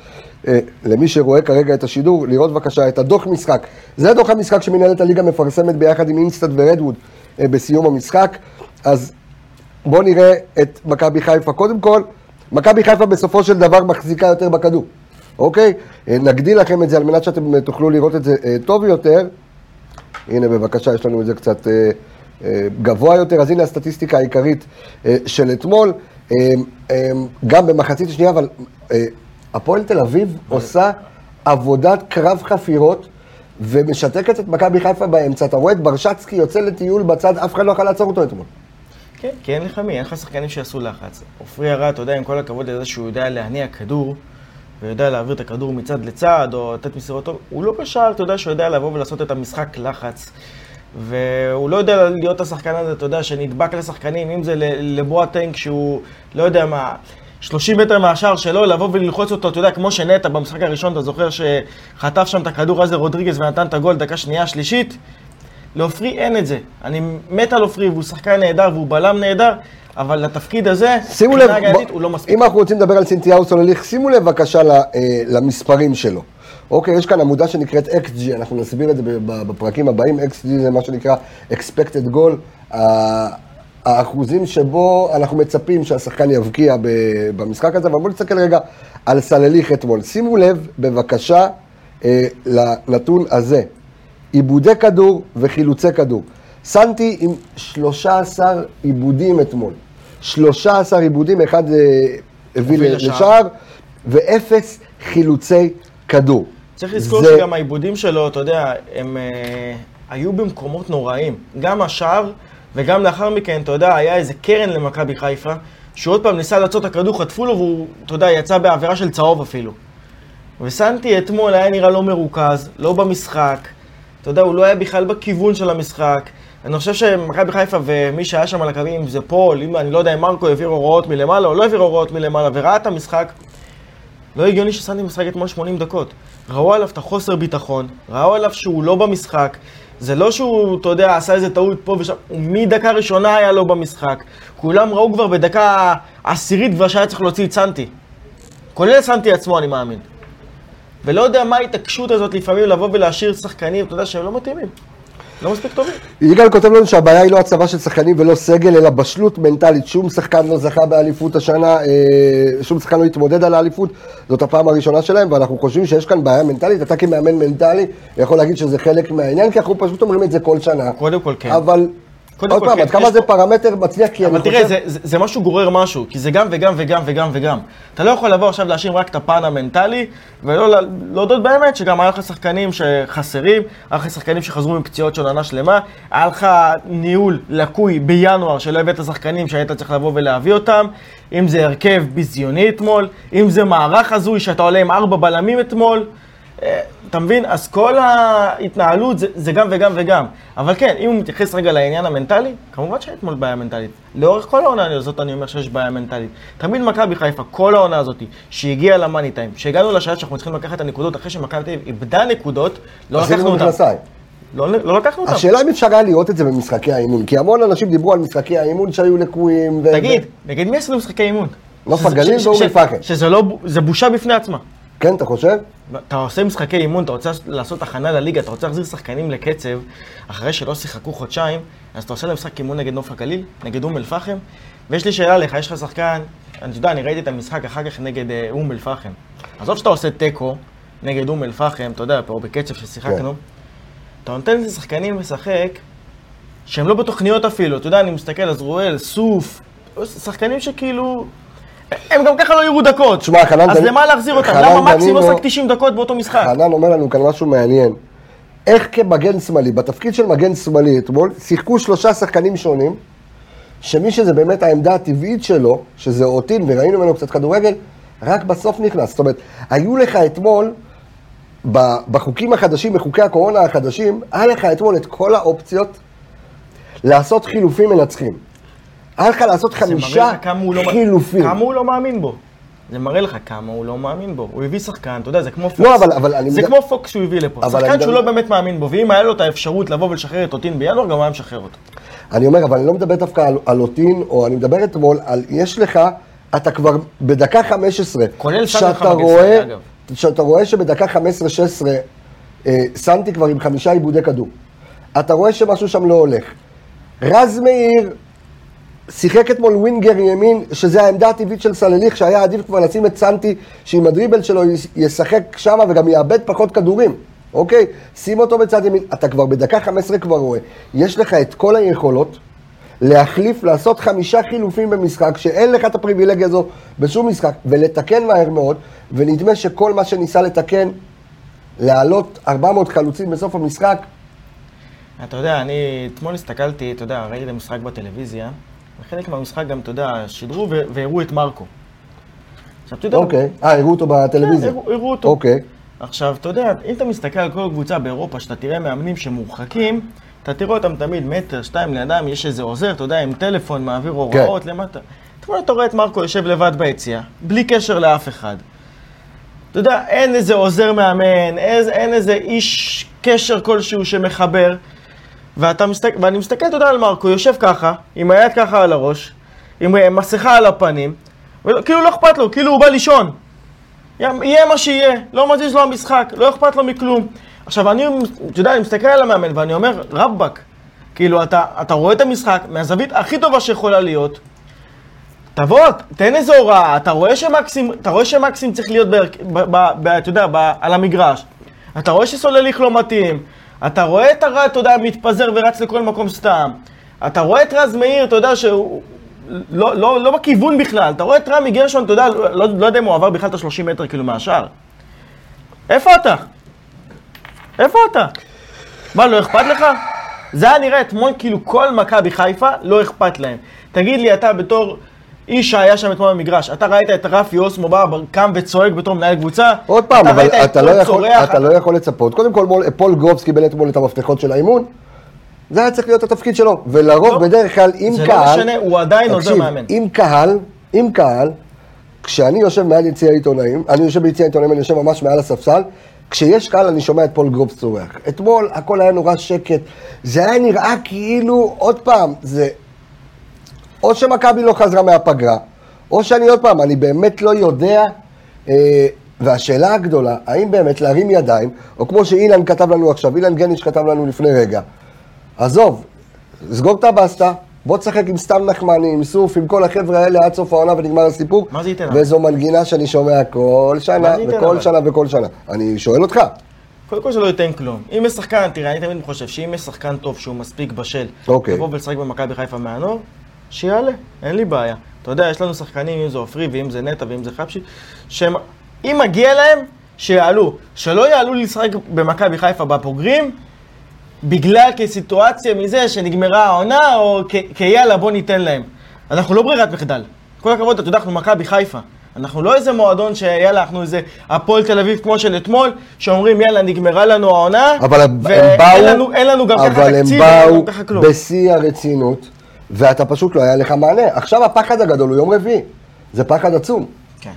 למי שרואה כרגע את השידור, לראות בבקשה את הדוח משחק. זה דוח המשחק שמנהלת הליגה מפרסמת ביחד עם אינסטאט ורדווד אה, בסיום המשחק. אז בואו נראה את מכבי חיפה. קודם כל, מכבי חיפה בסופו של דבר מחזיקה יותר בכדור, אוקיי? אה, נגדיל לכם את זה על מנת שאתם אה, תוכלו לראות את זה אה, טוב יותר. הנה בבקשה, יש לנו את זה קצת אה, אה, גבוה יותר, אז הנה הסטטיסטיקה העיקרית אה, של אתמול. אה, אה, גם במחצית השנייה, אבל אה, הפועל תל אביב עושה עבודת קרב חפירות ומשתקת את מכבי חיפה באמצע. אתה רואה את ברשצקי יוצא לטיול בצד, אף אחד לא יכול לעצור אותו אתמול. כן, כי אין לך מי, אין לך שחקנים שיעשו לחץ. עופרי ארד, אתה יודע, עם כל הכבוד לזה שהוא יודע להניע כדור, ויודע להעביר את הכדור מצד לצד, או לתת מסירות טוב, הוא לא בשער, אתה יודע שהוא יודע לבוא ולעשות את המשחק לחץ. והוא לא יודע להיות השחקן הזה, אתה יודע, שנדבק לשחקנים, אם זה ל- לבואטנק שהוא, לא יודע מה, 30 מטר מהשער שלו, לבוא וללחוץ אותו, אתה יודע, כמו שנטע במשחק הראשון, אתה זוכר שחטף שם את הכדור הזה רודריגז ונתן את הגול דקה שנייה, שלישית? לעופרי אין את זה. אני מת על עופרי, והוא שחקן נהדר והוא בלם נהדר, אבל לתפקיד הזה, שימו לב, הגנתית, בוא- הוא לא מספיק. אם אנחנו רוצים לדבר על סינתיהו סולליך, שימו לב בבקשה אה, למספרים שלו. אוקיי, יש כאן עמודה שנקראת XG, אנחנו נסביר את זה ב- ב- בפרקים הבאים, XG זה מה שנקרא expected goal, ה- האחוזים שבו אנחנו מצפים שהשחקן יבקיע במשחק הזה, אבל בואו נסתכל רגע על סלליך אתמול. שימו לב בבקשה אה, לנתון הזה, עיבודי כדור וחילוצי כדור. סנטי עם 13 עיבודים אתמול. 13 עיבודים, אחד אה, הביא. לשער, ואפס חילוצי כדור. צריך לזכור זה- שגם העיבודים שלו, אתה יודע, הם אה, היו במקומות נוראים. גם השער, וגם לאחר מכן, אתה יודע, היה איזה קרן למכבי חיפה, שהוא עוד פעם ניסה לעצור את הכדור, חטפו לו, והוא, אתה יודע, יצא בעבירה של צהוב אפילו. וסנטי אתמול היה נראה לא מרוכז, לא במשחק. אתה יודע, הוא לא היה בכלל בכיוון של המשחק. אני חושב שמכבי חיפה ומי שהיה שם על הקווים, אם זה פול, אם אני לא יודע אם מרקו העביר הוראות מלמעלה או לא העביר הוראות מלמעלה, וראה את המשחק, לא הגיוני שסנטי משחק אתמול 80 דקות. ראו עליו את החוסר ביטחון, ראו עליו שהוא לא במשחק. זה לא שהוא, אתה יודע, עשה איזה טעות פה ושם, הוא מדקה ראשונה היה לא במשחק. כולם ראו כבר בדקה עשירית כבר שהיה צריך להוציא את סנטי. כולל סנטי עצמו, אני מאמין. ולא יודע מה ההתעקשות הזאת לפעמים לבוא ולהשאיר שחקנים, אתה יודע, שהם לא מתאימים. לא מספיק טובים. יגאל כותב לנו שהבעיה היא לא הצבה של שחקנים ולא סגל, אלא בשלות מנטלית. שום שחקן לא זכה באליפות השנה, אה, שום שחקן לא התמודד על האליפות, זאת הפעם הראשונה שלהם, ואנחנו חושבים שיש כאן בעיה מנטלית. אתה כמאמן מנטלי יכול להגיד שזה חלק מהעניין, כי אנחנו פשוט אומרים את זה כל שנה. קודם כל כן. אבל, עוד כל פעם, כן, עד כמה זה פרמטר מצליח, כי אבל אני תראה, חושב... זה, זה, זה משהו גורר משהו, כי זה גם וגם וגם וגם וגם. אתה לא יכול לבוא עכשיו להשאיר רק את הפן המנטלי, ולא לה- להודות באמת שגם היה לך שחקנים שחסרים, היה לך שחקנים שחזרו מפציעות של עונה שלמה, היה לך ניהול לקוי בינואר שלא הבאת שחקנים שהיית צריך לבוא ולהביא אותם, אם זה הרכב ביזיוני אתמול, אם זה מערך הזוי שאתה עולה עם ארבע בלמים אתמול. אה, אתה מבין? אז כל ההתנהלות זה, זה גם וגם וגם. אבל כן, אם הוא מתייחס רגע לעניין המנטלי, כמובן שאתמול בעיה מנטלית. לאורך כל העונה הזאת אני אומר שיש בעיה מנטלית. תמיד מכבי חיפה, כל העונה הזאת, שהגיעה למאני טיים, שהגענו לשעה שאנחנו צריכים לקחת את הנקודות אחרי שמכבי תל אביב איבדה נקודות, לא לקחנו אותן. לא, לא לקחנו אותם. השאלה אם אפשר היה לראות את זה במשחקי האימון, כי המון אנשים דיברו על משחקי האימון שהיו לקויים. ו- תגיד, נגד מי עשינו משחקי אימון? נוף הגליל ואום אל-פחם. שזה לא, זה בושה בפני עצמה. כן, אתה חושב? אתה עושה משחקי אימון, אתה רוצה לעשות הכנה לליגה, אתה רוצה להחזיר שחקנים לקצב, אחרי שלא שיחקו חודשיים, אז אתה עושה להם משחק אימון נגד נוף הגליל, נגד אום אל-פחם, ויש לי שאלה לך, יש לך שחקן, אני יודע, אני ראיתי את המשחק אחר כך נגד אה, אום אל-פחם. עזוב שאתה עושה תיקו נגד אום אל-פחם, אתה יודע, פה בקצב ששיחקנו, כן. אתה נותן לשחקנים לשחק שהם לא בתוכניות אפילו, אתה יודע, אני מסתכל, אז רואל, סוף, שחקנים שכאילו... הם גם ככה לא יראו דקות. תשמע, חנן אז למה להחזיר אותם? למה מקסימום דנינו- עסק 90 דקות באותו משחק? חנן אומר לנו כאן משהו מעניין. איך כמגן שמאלי, בתפקיד של מגן שמאלי אתמול, שיחקו שלושה שחקנים שונים, שמי שזה באמת העמדה הטבעית שלו, שזה אוטין, וראינו ממנו קצת כדורגל, רק בסוף נכנס. זאת אומרת, היו לך אתמול, בחוקים החדשים, בחוקי הקורונה החדשים, היה לך אתמול את כל האופציות לעשות חילופים מנצחים. היה לך לעשות חמישה לא- חילופים. כמה הוא לא מאמין בו. זה מראה לך כמה הוא לא מאמין בו. הוא הביא שחקן, אתה יודע, זה כמו פוקס. לא, אבל- אבל אני זה כמו פוקס שהוא הביא לפה. שחקן שהוא לא באמת מאמין בו, ואם היה לו את האפשרות לבוא ולשחרר את אוטין בינואר, גם היה משחרר אותו. אני אומר, אבל אני לא מדבר דווקא על, על אוטין, או אני מדבר אתמול על, יש לך, אתה כבר בדקה 15, כולל שאתה רואה, אגב. שאתה רואה שבדקה 15-16, אה, סנטי כבר עם חמישה עיבודי כדור. אתה רואה שמשהו שם לא הולך. רז מאיר שיחק אתמול ווינגר ימין, שזה העמדה הטבעית של סלליך, שהיה עדיף כבר לשים את סנטי, שעם הדריבל שלו ישחק שמה וגם יאבד פחות כדורים, אוקיי? שים אותו בצד ימין, אתה כבר בדקה 15 כבר רואה. יש לך את כל היכולות להחליף, לעשות חמישה חילופים במשחק, שאין לך את הפריבילגיה הזו בשום משחק, ולתקן מהר מאוד, ונדמה שכל מה שניסה לתקן, להעלות 400 חלוצים בסוף המשחק, אתה יודע, אני אתמול הסתכלתי, אתה יודע, ראיתי את המשחק בטלוויזיה, וחלק מהמשחק גם, אתה יודע, שידרו והראו את מרקו. עכשיו, אתה יודע... אוקיי. אה, הראו אותו בטלוויזיה. כן, הראו- אותו. אוקיי. עכשיו, אתה יודע, אם אתה מסתכל על כל קבוצה באירופה, שאתה תראה מאמנים שמורחקים, אתה תראה אותם תמיד מטר, שתיים לידם, יש איזה עוזר, אתה יודע, עם טלפון, מעביר הוראות למטה. אתמול אתה רואה את מרקו יושב לבד ביציאה, בלי קשר לאף אחד. אתה יודע, אין איזה עוזר מאמן, אין איזה איש קשר כלשהו שמחבר. ואתה מסתכל, ואני מסתכל, אתה יודע, על מרקו, יושב ככה, עם היד ככה על הראש, עם אה, מסכה על הפנים, וכאילו לא אכפת לו, כאילו הוא בא לישון. יהיה מה שיהיה, לא מזיז לו המשחק, לא אכפת לו מכלום. עכשיו, אני, אתה יודע, אני מסתכל על המאמן ואני אומר, רבאק, כאילו, אתה, אתה רואה את המשחק מהזווית הכי טובה שיכולה להיות, תבוא, תן איזו הוראה, אתה רואה שמקסים, אתה רואה שמקסים צריך להיות, ב, ב, ב, ב, אתה יודע, ב, על המגרש, אתה רואה שסולליך לא מתאים, אתה רואה את הרע, אתה יודע, מתפזר ורץ לכל מקום סתם, אתה רואה את רז מאיר, אתה יודע שהוא... לא, לא, לא בכיוון בכלל, אתה רואה את רמי גרשון, אתה יודע, לא, לא, לא יודע אם הוא עבר בכלל את ה-30 מטר כאילו מהשאר. איפה אתה? איפה אתה? מה, לא אכפת לך? זה היה נראה אתמול כאילו כל מכבי חיפה לא אכפת להם. תגיד לי, אתה בתור איש שהיה שם אתמול במגרש, אתה ראית את רפי אוסמו בא, קם וצועק בתור מנהל קבוצה? עוד פעם, אתה אבל אתה לא, יכול, צורח? אתה לא יכול לצפות. קודם כל, מול- פול גרובס קיבל אתמול את המפתחות של האימון. זה היה צריך להיות התפקיד שלו. ולרוב, לא, בדרך כלל, עם זה לא קהל... משנה, הוא עדיין עוזר מאמן. עם קהל, עם קהל, כשאני יושב מעל יציע העיתונאים, אני יושב ביציע העיתונאים, אני יושב ממש מעל הספסל, כשיש קהל אני שומע את פול גרובס צורח. אתמול הכל היה נורא שקט. זה היה נראה כאילו, עוד פעם, זה... או שמכבי לא חזרה מהפגרה, או שאני עוד פעם, אני באמת לא יודע, אה, והשאלה הגדולה, האם באמת להרים ידיים, או כמו שאילן כתב לנו עכשיו, אילן גניש כתב לנו לפני רגע, עזוב, סגור את הבסטה, בוא תשחק עם סתם נחמני, עם סוף, עם כל החבר'ה האלה עד סוף העונה ונגמר הסיפור. מה זה ייתן? וזו מנגינה שאני שומע כל שנה, זה וכל אבל? שנה וכל שנה. אני שואל אותך, קודם כל שלא ייתן כלום. אם יש שחקן, תראה, אני תמיד חושב שאם יש שחקן טוב שהוא מספיק בשל, אוקיי. לבוא ולשחק במכבי חיפה מהנוער, שיעלה, אין לי בעיה. אתה יודע, יש לנו שחקנים, אם זה עופרי ואם זה נטע ואם זה חפשי, שהם, אם מגיע להם, שיעלו. שלא יעלו לשחק במכבי חיפה בבוגרים, בגלל כסיטואציה מזה שנגמרה העונה, או כיאללה, בוא ניתן להם. אנחנו לא ברירת מחדל. כל הכבוד, אתה יודע, אנחנו מכבי חיפה. אנחנו לא איזה מועדון שיאללה, אנחנו איזה הפועל תל אביב כמו של אתמול, שאומרים יאללה, נגמרה לנו העונה, אבל הם באו, לנו, אין לנו גם ככה אבל הם תקציב, אין לנו באו. בשיא הרצינות, ואתה פשוט לא היה לך מענה. עכשיו הפחד הגדול הוא יום רביעי. זה פחד עצום. כן.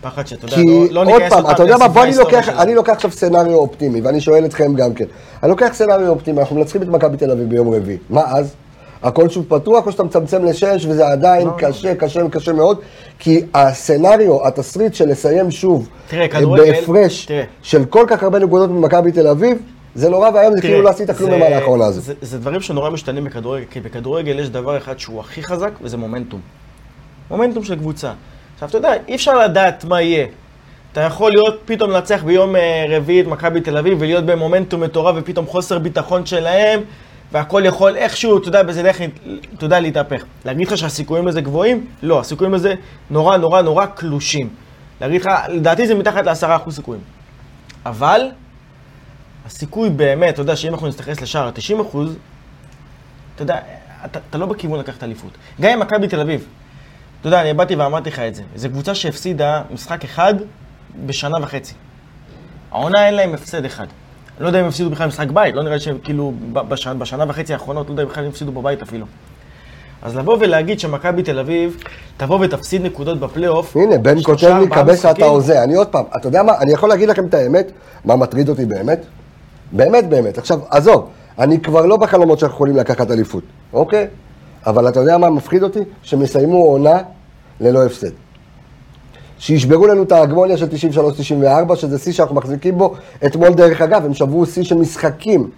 פחד שאתה יודע, כי לא, לא עוד ניכנס פעם, עוד אתה יודע מה, בוא אני לוקח, שלנו. אני לוקח עכשיו סצנריו אופטימי, ואני שואל אתכם גם כן. אני לוקח סצנריו אופטימי, אנחנו מנצחים את מכבי תל אביב ביום רביעי. מה אז? הכל שוב פתוח, או שאתה מצמצם לשש, וזה עדיין לא. קשה, קשה וקשה מאוד, כי הסצנריו, התסריט של לסיים שוב, תראה, אה, בהפרש תראה. של כל כך הרבה נקודות ממכבי תל אביב, זה נורא ואיום, זה כאילו לא עשית כלום במהלך העונה הזאת. זה, זה דברים שנורא משתנים בכדורגל, כי בכדורגל יש דבר אחד שהוא הכי חזק, וזה מומנטום. מומנטום של קבוצה. עכשיו, אתה יודע, אי אפשר לדעת מה יהיה. אתה יכול להיות, פתאום לנצח ביום אה, רביעי את מכבי תל אביב, ולהיות במומנטום מטורף, ופתאום חוסר ביטחון שלהם, והכל יכול איכשהו, אתה יודע, באיזה דרך, אתה יודע, להתהפך. להגיד לך שהסיכויים לזה גבוהים? לא, הסיכויים לזה נורא נורא נורא קלושים. להגיד לך, לדעתי זה מתחת ל-10% סיכויים. אבל, הסיכוי באמת, אתה יודע, שאם אנחנו נתייחס לשער ה-90 אחוז, אתה יודע, אתה, אתה לא בכיוון לקחת אליפות. גם עם מכבי תל אביב. אתה יודע, אני באתי ואמרתי לך את זה. זו קבוצה שהפסידה משחק אחד בשנה וחצי. העונה אין להם הפסד אחד. אני לא יודע אם הפסידו בכלל משחק בית, לא נראה שהם כאילו בשנה, בשנה וחצי האחרונות, לא יודע אם בכלל הם הפסידו בבית אפילו. אז לבוא ולהגיד שמכבי תל אביב תבוא ותפסיד נקודות בפלייאוף, הנה, בן כותב לי, ארבעה קבס אתה הוזה. אני עוד פעם, אתה יודע מה, אני יכול להגיד לכם את האמת, מה מטריד אותי באמת? באמת, באמת. עכשיו, עזוב, אני כבר לא בחלומות שאנחנו יכולים לקחת אליפות, אוקיי? אבל אתה יודע מה מפחיד אותי? שהם יסיימו עונה ללא הפסד. שישברו לנו את ההגמוניה של 93-94, שזה שיא שאנחנו מחזיקים בו. אתמול, דרך אגב, הם שברו שיא של משחקים,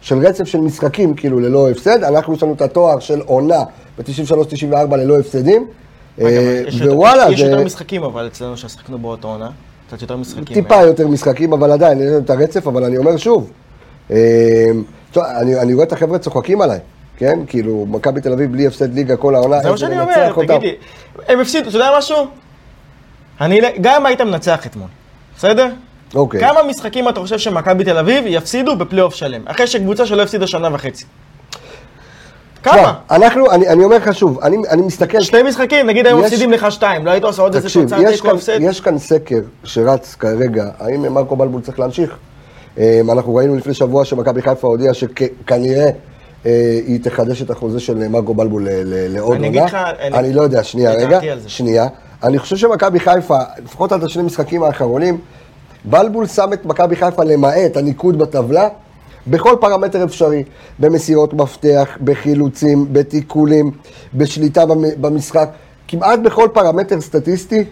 של רצף של משחקים, כאילו, ללא הפסד. אנחנו, יש לנו את התואר של עונה ב-93-94 ללא הפסדים. רגע, אה, יש יותר- ווואלה, יש זה יותר משחקים אבל אצלנו ששחקנו באותה עונה. קצת יותר משחקים. טיפה יותר משחקים, אבל עדיין, אין לנו את הרצף, אבל אני אומר שוב. אה, טוב, אני אני רואה את החבר'ה צוחקים עליי, כן? כאילו, מכבי תל אביב בלי הפסד ליגה כל העונה. זה מה שאני אומר, אותם. תגיד לי, הם הפסידו, אתה יודע משהו? אני, גם אם היית מנצח אתמול, בסדר? אוקיי. כמה משחקים אתה חושב שמכבי תל אביב יפסידו בפלייאוף שלם, אחרי שקבוצה שלא הפסידה שנה וחצי? כמה? תשמע, אנחנו, אני אני אומר לך שוב, אני אני מסתכל... שתי משחקים, נגיד היו מפסידים לך שתיים, לא היית עושה עוד איזה תוצאה תיקו הפסד? יש כאן סקר שרץ כרגע, האם מרקו בלבול צריך להמשיך? אה, אנחנו ראינו לפני שבוע שמכבי חיפה הודיעה שכנראה אה, היא תחדש את החוזה של מרקו בלבול לעוד אני עונה. אגיד לך, אני- לא יודע, שנייה, רגע. שנייה. אני חושב שמכבי חיפה, לפחות עד השני משחקים האחרונים, בלבול שם את מכבי חיפה למעט הניקוד בטבלה. בכל פרמטר אפשרי, במסירות מפתח, בחילוצים, בתיקולים, בשליטה במ- במשחק, כמעט בכל פרמטר סטטיסטי,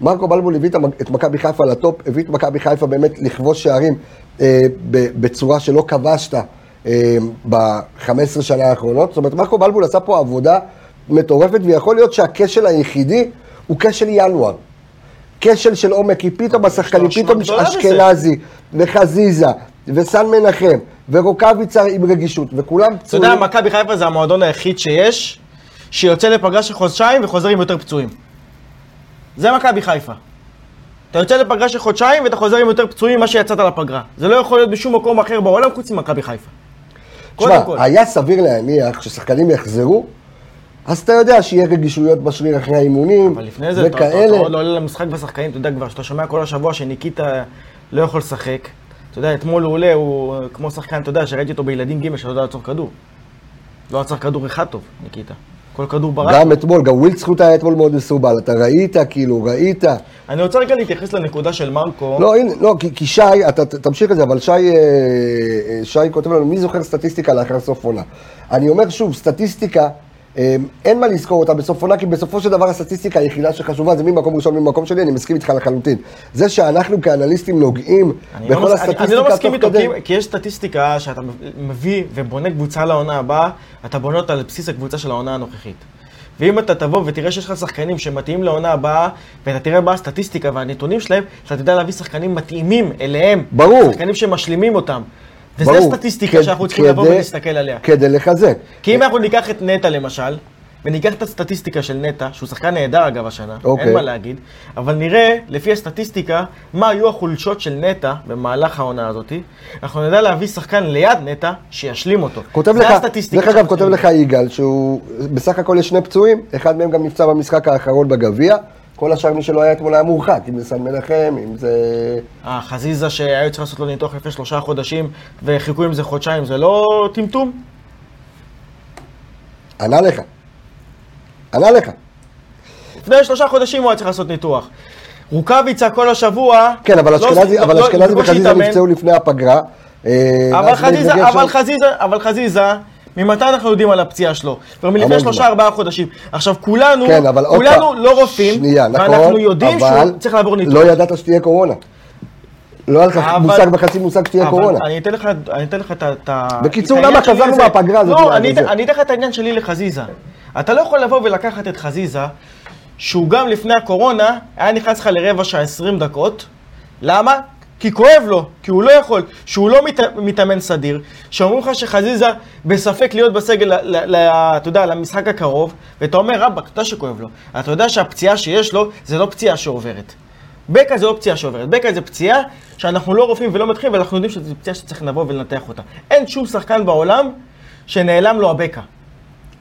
מרקו בלבול הביא את מכבי חיפה לטופ, הביא את מכבי חיפה באמת לכבוש שערים אה, ב- בצורה שלא כבשת אה, ב-15 שנה האחרונות. זאת אומרת, מרקו בלבול עשה פה עבודה מטורפת, ויכול להיות שהכשל היחידי הוא כשל ינואר. כשל של עומק, כי פתאום השחקנים, פתאום. אשכנזי וחזיזה וסן מנחם ורוקאביצה עם רגישות, וכולם אתה פצועים. יודע, מכבי חיפה זה המועדון היחיד שיש, שיוצא לפגרה של חודשיים וחוזר עם יותר פצועים. זה מכבי חיפה. אתה יוצא לפגרה של חודשיים ואתה חוזר עם יותר פצועים ממה שיצאת לפגרה. זה לא יכול להיות בשום מקום אחר בעולם חוץ ממכבי חיפה. תשמע, היה סביר להניח ששחקנים יחזרו, אז אתה יודע שיהיה רגישויות בשריר אחרי האימונים, אבל לפני זה, אתה, אתה, וכאלה. אתה עוד לא עולה למשחק בשחקנים, אתה יודע כבר, שאתה שומע כל השבוע שניקיטה לא יכול לשחק. אתה יודע, אתמול הוא עולה, הוא כמו שחקן, אתה יודע, שראיתי אותו בילדים ג' שלא יודע לעצור כדור. לא עצר כדור אחד טוב, ניקיטה. כל כדור ברח. גם אתמול, גם ווילדסחוט היה אתמול מאוד מסורבל, אתה ראית, כאילו, ראית. אני רוצה רגע להתייחס לנקודה של מרקו. לא, הנה, לא, כי, כי שי, אתה תמשיך את זה, אבל שי, אה, אה, שי כותב לנו, מי זוכר סטטיסטיקה לאחר סוף עונה? אני אומר שוב, סטטיסטיקה, אין מה לזכור אותה בסוף עונה, כי בסופו של דבר הסטטיסטיקה היחידה שחשובה זה ממקום ראשון ממקום שני, אני מסכים איתך לחלוטין. זה שאנחנו כאנליסטים נוגעים לא בכל אני- הסטטיסטיקה אני לא מסכים איתו, כדי. כי- כי יש סטטיסטיקה שאתה מביא ובונה קבוצה לעונה הבאה, אתה בונה אותה על בסיס הקבוצה של העונה הנוכחית. ואם אתה תבוא ותראה שיש לך שחקנים שמתאימים לעונה הבאה, ואתה תראה מה הסטטיסטיקה והנתונים שלהם, אתה תדע להביא שחקנים מתאימים אליהם. ברור. שחקנים שמשלימים אותם. וזה ברור. הסטטיסטיקה כ- שאנחנו צריכים לבוא ולהסתכל עליה. כדי לחזק. כי אם אנחנו ניקח את נטע למשל, וניקח את הסטטיסטיקה של נטע, שהוא שחקן נהדר אגב השנה, אוקיי. אין מה להגיד, אבל נראה, לפי הסטטיסטיקה, מה היו החולשות של נטע במהלך העונה הזאת, אנחנו נדע להביא שחקן ליד נטע שישלים אותו. כותב זה לך, הסטטיסטיקה דרך אגב, כותב. לך יגאל, שהוא בסך הכל יש שני פצועים, אחד מהם גם נפצע במשחק האחרון בגביע, כל השאר מי שלא היה אתמול היה מורחק, אם זה סן מנחם, אם זה... אה, חזיזה שהיו צריכים לעשות לו ניתוח לפני שלושה חודשים, וחיכו עם זה חודשיים, זה לא טמטום? ענה לך. ענה לך. לפני שלושה חודשים הוא היה צריך לעשות ניתוח. רוקאביצה כל השבוע... כן, אבל לא- אשכנזי, לא- לא- אשכנזי בקושי וחזיזה התאמן. נפצעו לפני הפגרה. אה, אבל חזיזה, אבל חזיזה, אבל חזיזה, ממתי אנחנו יודעים על הפציעה שלו? כבר מלפני שלושה. ארבעה חודשים. עכשיו, כולנו, כן, עוד כולנו פעם, לא רופאים, שנייה, נכון, ואנחנו יודעים אבל שהוא צריך לעבור ניתוח. לא ידעת שתהיה קורונה. לא היה לך מושג וחצי מושג שתהיה קורונה. אני אתן לך, אני אתן לך את ה... בקיצור, למה חזרנו. מהפגרה הזאת לא, אני אתן לך את העניין שלי לחזיזה. אתה לא יכול לבוא ולקחת את חזיזה, שהוא גם לפני הקורונה היה נכנס לך לרבע שעה 20 דקות. למה? כי כואב לו, כי הוא לא יכול, שהוא לא מת, מתאמן סדיר, שאומרים לך שחזיזה בספק להיות בסגל, אתה יודע, למשחק הקרוב, ואתה אומר, רבאק, אתה שכואב לו. אתה יודע שהפציעה שיש לו, זה לא פציעה שעוברת. בקע זה לא פציעה שעוברת, בקע זה פציעה שאנחנו לא רופאים ולא מתחילים, ואנחנו יודעים שזו פציעה שצריך לבוא ולנתח אותה. אין שום שחקן בעולם שנעלם לו הבקע.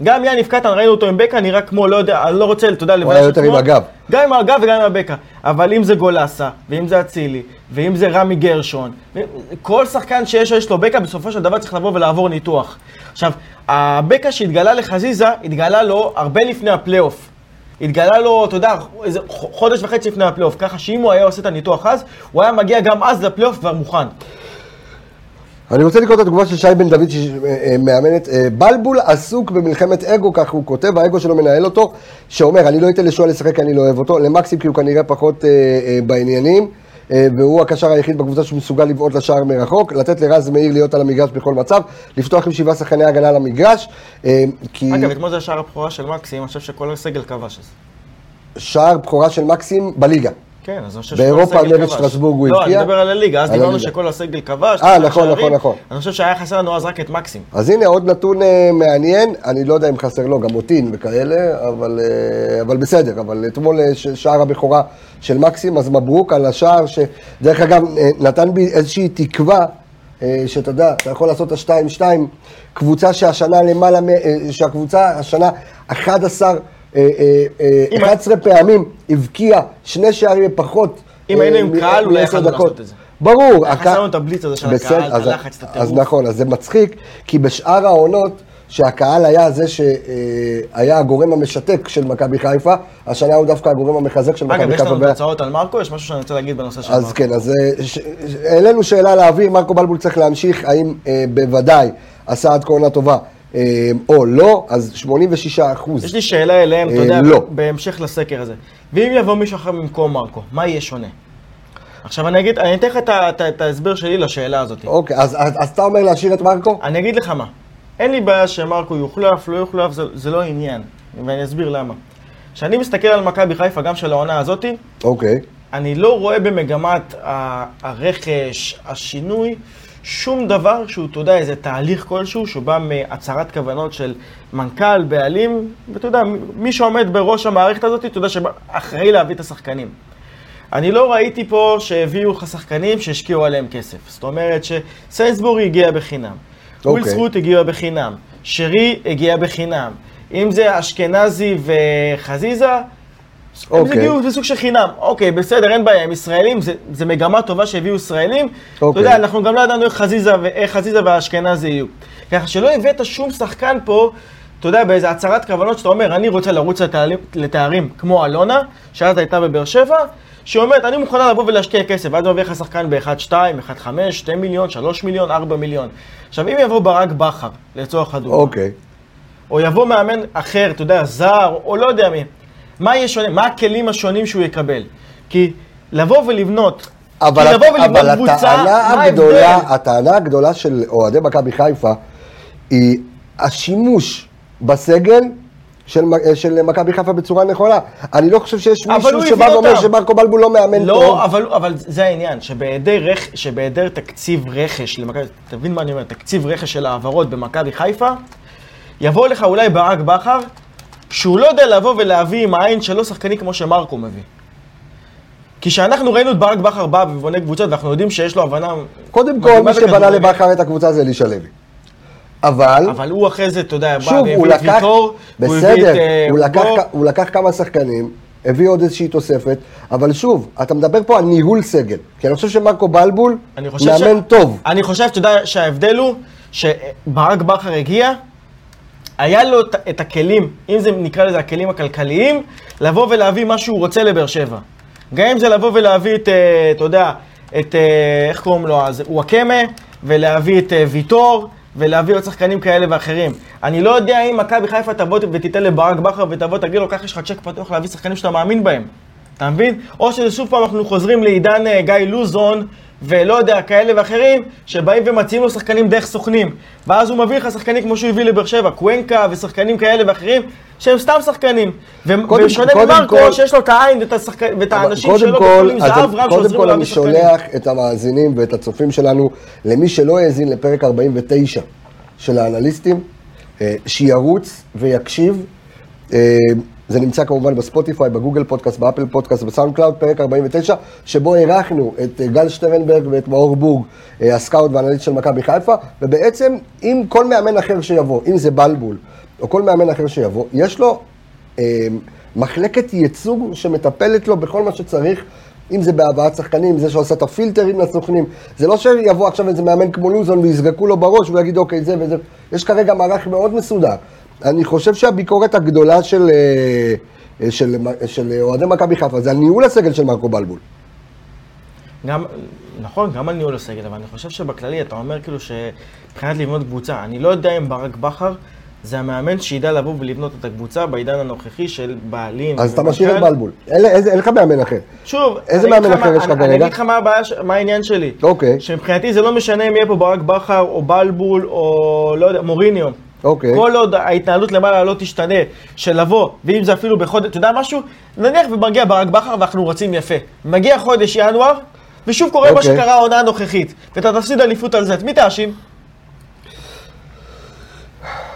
גם יאניב קטן, ראינו אותו עם בקע, נראה כמו, לא יודע, אני לא רוצה, אתה יודע, היה את יותר עצמו. עם הגב. גם עם הגב וגם עם הבקע. אבל אם זה גולסה, ואם זה אצילי, ואם זה רמי גרשון, כל שחקן שיש יש לו בקע, בסופו של דבר צריך לבוא ולעבור ניתוח. עכשיו, הבקע שהתגלה לחזיזה, התגלה לו הרבה לפני הפלייאוף. התגלה לו, אתה יודע, איזה חודש וחצי לפני הפלייאוף, ככה שאם הוא היה עושה את הניתוח אז, הוא היה מגיע גם אז לפלייאוף כבר מוכן. אני רוצה לקרוא את התגובה של שי בן דוד שמאמנת. אה, בלבול עסוק במלחמת אגו, כך הוא כותב, האגו שלו מנהל אותו, שאומר, אני לא אתן לשועל לשחק כי אני לא אוהב אותו, למקסים כי הוא כנראה פחות אה, אה, בעניינים, אה, והוא הקשר היחיד בקבוצה שמסוגל לבעוט לשער מרחוק, לתת לרז מאיר להיות על המגרש בכל מצב, לפתוח עם שבעה שחקני הגנה על המגרש, אה, כי אגב, אתמול זה השער הבכורה של מקסים, אני חושב שכל הסגל כבש אז. שער בכורה של מקסים בליגה. כן, אז אני חושב באירופה שכל הסגל נגד. שטרסבורג הוא לא, הבקיע? אני מדבר על הליגה, אז דיברנו. שכל הסגל כבש. אה, נכון. נכון, נכון. אני חושב שהיה חסר לנו אז רק את מקסים. אז הנה עוד נתון אה, מעניין, אני לא יודע אם חסר לו, גם מוטין וכאלה, אבל, אה, אבל בסדר, אבל אתמול אה, שער הבכורה של מקסים, אז מברוק על השער שדרך אגב נתן בי איזושהי תקווה, שאתה יודע, אתה יכול לעשות את השתיים-שתיים, קבוצה שהשנה למעלה, שהקבוצה השנה 11, אה, אה, אה, אם- 11 פעמים הבקיעה שני שערים פחות. אם אה, היינו עם קהל, אולי דקות. לעשות את זה. ברור. היה הקה- חסר לנו את הבליץ הזה של הקהל, את אז- הלחץ, את הטירוף. אז נכון, אז זה מצחיק, כי בשאר העונות, שהקהל היה זה שהיה הגורם המשתק של מכבי חיפה, השנה הוא דווקא הגורם המחזק של אגב, מכבי יש חיפה. לנו ו- תוצאות על מרקו, יש משהו שאני רוצה להגיד בנושא של אז מרקו. כן, אז אה, ש- ש- העלינו שאלה לאוויר, מרקו בלבול צריך להמשיך, האם אה, בוודאי עשה עד כה עונה טובה אה, או לא, אז 86 אחוז. יש לי שאלה אליהם, אתה אה, יודע, לא. בהמשך לסקר הזה. ואם יבוא מישהו אחר במקום מרקו, מה יהיה שונה? עכשיו אני אגיד, אני אתן לך את ההסבר שלי לשאלה הזאת. אוקיי, אז, אז, אז אתה אומר להשאיר את מרקו? אני אגיד לך מה, אין לי בעיה שמרקו יוחלף, לא יוחלף, זה, זה לא עניין, ואני אסביר למה. כשאני מסתכל על מכבי חיפה, גם של העונה הזאתי, אוקיי. אני לא רואה במגמת הרכש, השינוי, שום דבר שהוא, אתה יודע, איזה תהליך כלשהו, שהוא בא מהצהרת כוונות של מנכ"ל, בעלים, ואתה יודע, מי שעומד בראש המערכת הזאת, אתה יודע, שאחראי להביא את השחקנים. אני לא ראיתי פה שהביאו לך שחקנים שהשקיעו עליהם כסף. זאת אומרת שסיינסבורי הגיע בחינם, וויל אוקיי. סרוט הגיע בחינם, שרי הגיע בחינם. אם זה אשכנזי וחזיזה, הם אוקיי. הגיעו בסוג של חינם. אוקיי, בסדר, אין בעיה, הם ישראלים, זה, זה מגמה טובה שהביאו ישראלים. אתה אוקיי. יודע, אנחנו גם לא ידענו איך חזיזה, איך חזיזה והאשכנזי יהיו. ככה שלא הבאת שום שחקן פה, אתה יודע, באיזה הצהרת כוונות שאתה אומר, אני רוצה לרוץ לתארים, לתארים כמו אלונה, שאז הייתה בבאר שבע, שאומרת, אני מוכנה לבוא ולהשקיע כסף, ואז הוא מביא לך שחקן ב-1.2, 1.5, 2 מיליון, 3 מיליון, 4 מיליון. עכשיו, אם יבוא ברק בכר, לצורך הדוגמה, אוקיי. או יבוא מאמן אחר, אתה יודע, זר, או לא יודע מי, מה יהיה שונה? מה הכלים השונים שהוא יקבל? כי לבוא ולבנות, אבל, כי לבוא ולבנות אבל קבוצה, הטענה הגדולה? הטענה הגדולה של אוהדי מכבי חיפה היא השימוש בסגל של, מ- של מכבי חיפה בצורה נכונה. אני לא חושב שיש מישהו שבא ואומר. שמרקו בלבול לא מאמן טוב. לא, אבל, אבל זה העניין, שבהיעדר, רכ... שבהיעדר תקציב רכש, למכבי, תבין מה אני אומר, תקציב רכש של העברות במכבי חיפה, יבוא לך אולי ברק בכר, שהוא לא יודע לבוא ולהביא עם העין שלו שחקנים כמו שמרקו מביא. כי כשאנחנו ראינו את ברק בכר בא ובונה קבוצות, ואנחנו יודעים שיש לו הבנה... קודם כל, מי שבנה לבכר את הקבוצה זה אלישע לוי. אבל, אבל הוא אחרי זה, אתה יודע, בא והביא הוא את ויטור, והוא הביא בסדר, את אה, הוא לקח, אוגו. הוא לקח כמה שחקנים, הביא עוד איזושהי תוספת, אבל שוב, אתה מדבר פה על ניהול סגל. כי אני חושב שמרקו בלבול מאמן טוב. אני חושב, אתה יודע, שההבדל הוא שברק בכר הגיע, היה לו את- הכלים, אם זה נקרא לזה הכלים הכלכליים, לבוא ולהביא מה שהוא רוצה לבאר שבע. גם אם זה לבוא ולהביא את, אה, אתה יודע, את, אה, איך קוראים לו אז, וואקמה, ולהביא את אה, ויטור, ולהביא עוד שחקנים כאלה ואחרים. אני לא יודע אם מכבי חיפה תבוא ותיתן לברק בכר ותבוא תגיד לו, ככה יש לך צ'ק פתוח להביא שחקנים שאתה מאמין בהם. אתה מבין? או שזה שוב פעם אנחנו חוזרים לעידן גיא לוזון, ולא יודע, כאלה ואחרים, שבאים ומציעים לו שחקנים דרך סוכנים. ואז הוא מביא לך שחקנים כמו שהוא הביא לבאר שבע, קוונקה ושחקנים כאלה ואחרים, שהם סתם שחקנים. ושונה ממרקו, שיש לו את העין ואת, השחק... ואת האנשים שלו בית זהב רב קודם כל אני שולח את המאזינים ואת הצופים שלנו, למי שלא האזין לפרק 49 של האנליסטים, אה, שירוץ ויקשיב. זה נמצא כמובן בספוטיפיי, בגוגל פודקאסט, באפל פודקאסט, בסאונד קלאוד, פרק 49, שבו אירחנו את אה, גל שטרנברג ואת מאור בורג, אה, הסקאוט והאנליסט של מכבי חיפה, ובעצם אם כל מאמן אחר שיבוא, אם זה בלבול, או כל מאמן אחר שיבוא, יש לו אה, מחלקת ייצוג שמטפלת לו בכל מה שצריך. אם זה בהבאת שחקנים, זה שעושה את הפילטרים לסוכנים. זה לא שיבוא עכשיו איזה מאמן כמו לוזון ויזרקו לו בראש והוא יגיד אוקיי זה וזה. יש כרגע מערך מאוד מסודר. אני חושב שהביקורת הגדולה של, אה, של, של אוהדי מכבי חיפה זה על ניהול הסגל של מרקו בלבול. גם, נכון, גם על ניהול הסגל, אבל אני חושב שבכללי אתה אומר כאילו שמבחינת לבנות קבוצה, אני לא יודע אם ברק בכר זה המאמן שידע לבוא ולבנות את הקבוצה בעידן הנוכחי של בעלים. אז אתה משאיר את בלבול. אין לך מאמן אחר. שוב, איזה מאמן אחר יש לך כרגע? אני אגיד לך מה הבעיה, מה העניין שלי. אוקיי. שמבחינתי זה לא משנה אם יהיה פה ברק בכר או בלבול או לא יודע, מוריניו. אוקיי. כל עוד ההתנהלות למעלה לא תשתנה, של לבוא, ואם זה אפילו בחודש, אתה יודע משהו? נניח ומגיע ברק בכר ואנחנו רצים יפה. מגיע חודש ינואר, ושוב קורה אוקיי. מה שקרה העונה הנוכחית, ואתה תפסיד אליפות על זה, את מי תאשים?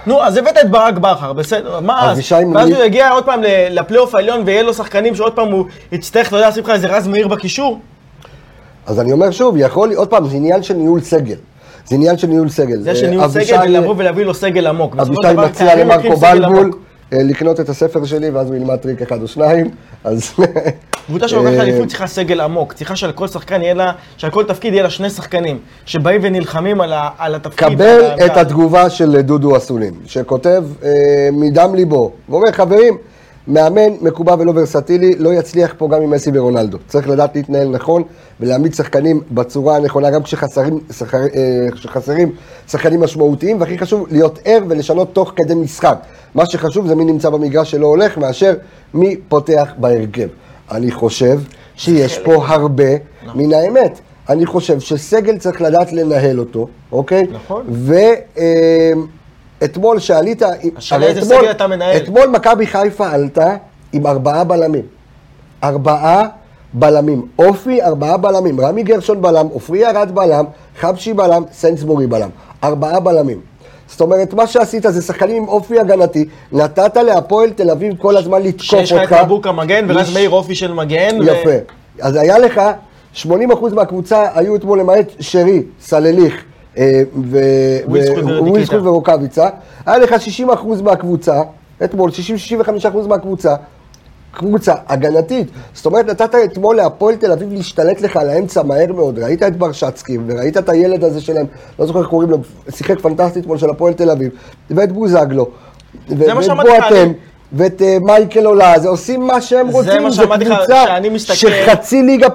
נו, אז הבאת את ברק בכר, בסדר, מה אז? ואז הוא יגיע עוד פעם לפלייאוף העליון ויהיה לו שחקנים שעוד פעם הוא יצטרך, אתה יודע, לשים לך איזה רז מאיר בקישור? אז אני אומר שוב, יכול, עוד פעם, זה עניין של ניהול סגל. זה עניין של ניהול סגל. זה של ניהול סגל ולבוא ולהביא לו סגל עמוק. אבישי מציע למרקו בלבול אה, לקנות את הספר שלי, ואז הוא ילמד טריק אחד או שניים, אז... קבוצה שלוקחת אה, אליפות צריכה סגל עמוק, צריכה שעל כל שחקן יהיה לה, שעל כל תפקיד יהיה לה שני שחקנים, שבאים ונלחמים על, ה, על התפקיד. קבל את התגובה של דודו אסולין, שכותב אה, מדם ליבו, ואומר, חברים, מאמן מקובע ולא ורסטילי לא יצליח פה גם עם מסי ורונלדו. צריך לדעת להתנהל נכון ולהעמיד שחקנים בצורה הנכונה, גם כשחסרים שחר, אה, שחקנים משמעותיים, והכי חשוב, להיות ער ולשנות תוך כדי משחק. מה שחשוב זה מי נמצא במגרש שלא הולך, מאשר מי פותח בהרכב. אני חושב שיש פה הרבה נכון. מן האמת. אני חושב שסגל צריך לדעת לנהל אותו, אוקיי? נכון. ו... אתמול שעלית, השאלה איזה סגל אתה מנהל. אתמול מכבי חיפה עלתה עם ארבעה בלמים. ארבעה בלמים. אופי, ארבעה בלמים. רמי גרשון בלם, עופרי ארד בלם, חבשי בלם, סיינסבורי בלם. ארבעה בלמים. זאת אומרת, מה שעשית זה שחקנים עם אופי הגנתי, נתת להפועל תל אביב כל הזמן לתקוף אותך. שיש לך את מבוקה מגן, ורז מאיר אופי של מגן. יפה. ו... אז היה לך, 80% מהקבוצה היו אתמול למעט שרי, סלליך, ווילסקוט ורוקאביצה, היה לך 60% מהקבוצה, אתמול 60-65% מהקבוצה, קבוצה הגנתית. זאת אומרת, נתת אתמול להפועל תל אביב להשתלט לך על האמצע מהר מאוד. ראית את ברשצקי, וראית את הילד הזה שלהם, לא זוכר איך קוראים לו, שיחק פנטסטי אתמול של הפועל תל אביב, ואת בוזגלו. זה מה שאמרתי לך, ואת אה, מייקל עולה, זה עושים מה שהם רוצים, זו קבוצה שחצי ליגה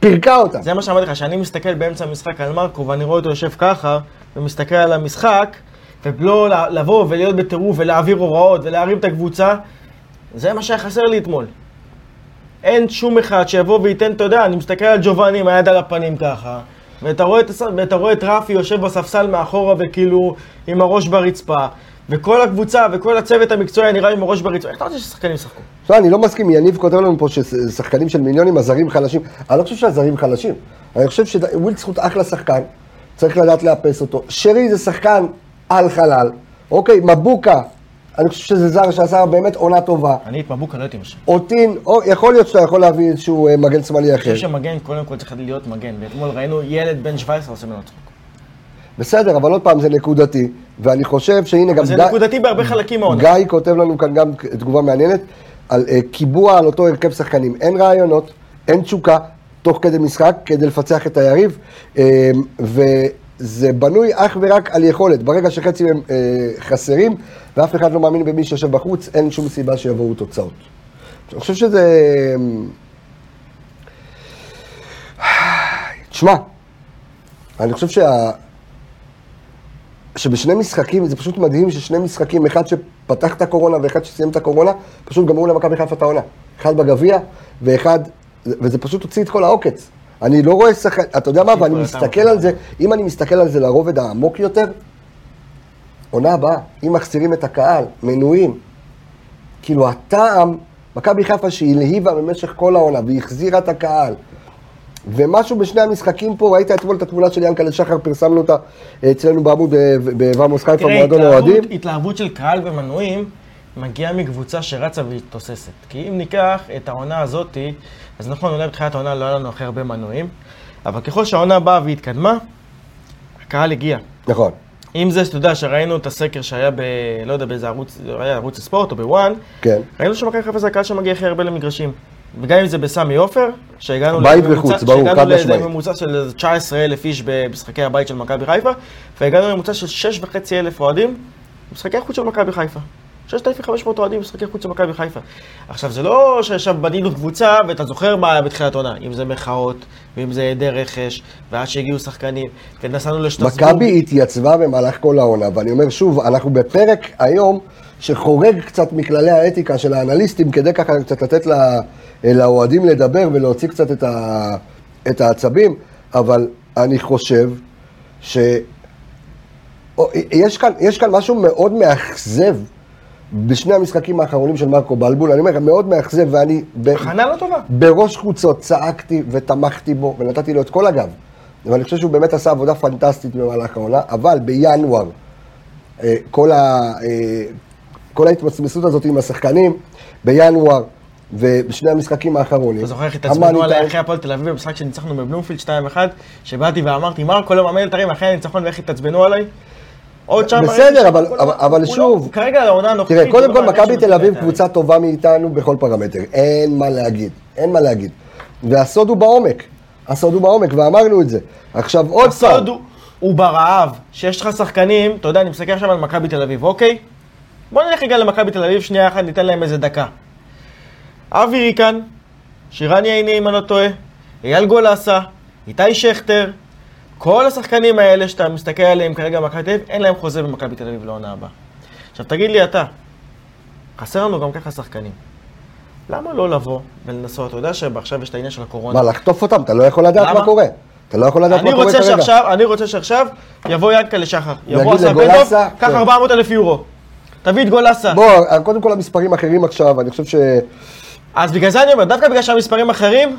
פירקה אותה. זה מה שאמרתי לך, שאני מסתכל באמצע המשחק על מרקו ואני רואה אותו יושב ככה, ומסתכל על המשחק, ולא לבוא ולהיות בטירוף ולהעביר הוראות ולהרים את הקבוצה, זה מה שהיה חסר לי אתמול. אין שום אחד שיבוא וייתן, אתה יודע, אני מסתכל על ג'ובאני עם היד על הפנים ככה, ואתה רואה, את, ואתה רואה את רפי יושב בספסל מאחורה וכאילו עם הראש ברצפה, וכל הקבוצה וכל הצוות המקצועי נראה עם הראש ברצפה. איך אתה רוצה ששחקנים ישחקו? לא, אני לא מסכים, יניב כותב לנו פה ששחקנים של מיליונים, הזרים חלשים. אני לא חושב שהזרים חלשים. אני חושב שווילד זכות אחלה שחקן, צריך לדעת לאפס אותו. שרי זה שחקן על חלל, אוקיי? מבוקה, אני חושב שזה זר שעשה באמת עונה טובה. אני את מבוקה לא הייתי משאיר. אותין, יכול להיות שאתה יכול להביא איזשהו אה, מגן שמאלי אחר. אני חושב שמגן קודם כל צריך להיות מגן, ואתמול ראינו ילד בן 17 עושה ממנו צחוק. בסדר, אבל עוד פעם, זה נקודתי, ואני חושב שהנה גם... זה נקודתי בהרבה חלקים מאוד. גיא כותב לנו כאן גם תגובה מעניינת, על uh, קיבוע על אותו הרכב שחקנים. אין רעיונות, אין תשוקה, תוך כדי משחק, כדי לפצח את היריב, uh, וזה בנוי אך ורק על יכולת. ברגע שחצי הם uh, חסרים, ואף אחד לא מאמין במי שיושב בחוץ, אין שום סיבה שיבואו תוצאות. אני חושב שזה... תשמע, אני חושב שה... שבשני משחקים, זה פשוט מדהים ששני משחקים, אחד שפתח את הקורונה ואחד שסיים את הקורונה, פשוט גמרו למכבי חיפה את העונה. אחד בגביע ואחד, וזה פשוט הוציא את כל העוקץ. אני לא רואה שחקן, אתה יודע מה, ואני מסתכל על זה, אם אני מסתכל על זה לרובד העמוק יותר, עונה הבאה, אם מחזירים את הקהל, מנויים, כאילו הטעם, מכבי חיפה שהלהיבה במשך כל העונה והחזירה את הקהל, ומשהו בשני המשחקים פה, ראית אתמול את התמונה של ינקלה שחר, פרסמנו אותה אצלנו בעמוד אה, בוואמוס חיפה, מועדון האוהדים. תראה, התלהבות של קהל ומנויים מגיעה מקבוצה שרצה והתוססת. כי אם ניקח את העונה הזאתי, אז נכון, אולי בתחילת העונה לא היה לנו הכי הרבה מנויים, אבל ככל שהעונה באה והתקדמה, הקהל הגיע. נכון. אם זה, אתה יודע, שראינו את הסקר שהיה ב... לא יודע, באיזה ערוץ, היה ערוץ הספורט או בוואן, כן. ראינו שמכבי חיפה זה הקהל שמגיע הכי הרבה למגרשים. וגם אם זה בסמי עופר, שהגענו בית וחוץ, ברור, חד שהגענו משמעית. לממוצע של 19,000 איש במשחקי הבית של מכבי חיפה, והגענו לממוצע של 6,500 אוהדים במשחקי החוץ של מכבי חיפה. 6,500 אוהדים במשחקי חוץ של מכבי חיפה. עכשיו, זה לא שעכשיו בנינו קבוצה, ואתה זוכר מה היה בתחילת עונה, אם זה מחאות, ואם זה היעדר רכש, ועד שהגיעו שחקנים, ונסענו לשטרסבורג. מכבי התייצבה במהלך כל העונה, ואני אומר שוב, אנחנו בפרק היום שחורג קצת מכללי האתיקה של האנליסטים, כדי ככה קצת לתת לה, לאוהדים לדבר ולהוציא קצת את, ה, את העצבים, אבל אני חושב ש... או, יש כאן, יש כאן משהו מאוד מאכזב בשני המשחקים האחרונים של מרקו בלבול, אני אומר, מאוד מאכזב, ואני... הכנה לא טובה. בראש חוצות צעקתי ותמכתי בו ונתתי לו את כל הגב. ואני חושב שהוא באמת עשה עבודה פנטסטית במהלך העונה, אבל בינואר, אה, כל, ה, אה, כל ההתמצמסות הזאת עם השחקנים, בינואר ובשני המשחקים האחרונים. אתה זוכר איך התעצבנו עליי המאני אחרי הפועל תל אביב במשחק שניצחנו בבלומפילד 2-1, שבאתי ואמרתי, מרקו לא מאמן את הרים אחרי הניצחון ואיך התעצבנו עליי? עוד שם... בסדר, אבל- אבל- אבל לא- שוב- כרגע העונה הנוכחית... תראה, קודם כל, מכבי תל אביב. קבוצה טובה מאיתנו בכל פרמטר, אין מה להגיד, אין מה להגיד. והסוד הוא בעומק, הסוד הוא בעומק, ואמרנו את זה. עכשיו, עוד פעם, הסוד הוא- ברעב, שיש לך שחקנים, אתה יודע, אני מסתכל עכשיו על מכבי תל אביב, אוקיי? בוא נלך רגע למכבי תל אביב, שנייה אחת, ניתן להם איזה דקה. אבי ריקן, שירן ייני, אם אני לא טועה, אייל גולסה, איתי שכטר, כל השחקנים האלה שאתה מסתכל עליהם כרגע במכבי תל אביב, אין להם חוזה במכבי תל אביב לעונה הבאה. עכשיו תגיד לי אתה, חסר לנו גם ככה שחקנים. למה לא לבוא ולנסות? אתה יודע שעכשיו יש את העניין של הקורונה. מה, לחטוף אותם? אתה לא יכול לדעת למה? מה קורה. אתה לא יכול לדעת מה קורה רוצה כרגע. שעכשיו, אני רוצה שעכשיו יבוא ינקלה שחר. יבוא אסף בן דב, קח כן. 400 אלף יורו. תביא את גולסה. בוא, קודם כל המספרים אחרים עכשיו, אני חושב ש... אז בגלל זה אני אומר, דווקא בגלל שהמספרים אחרים,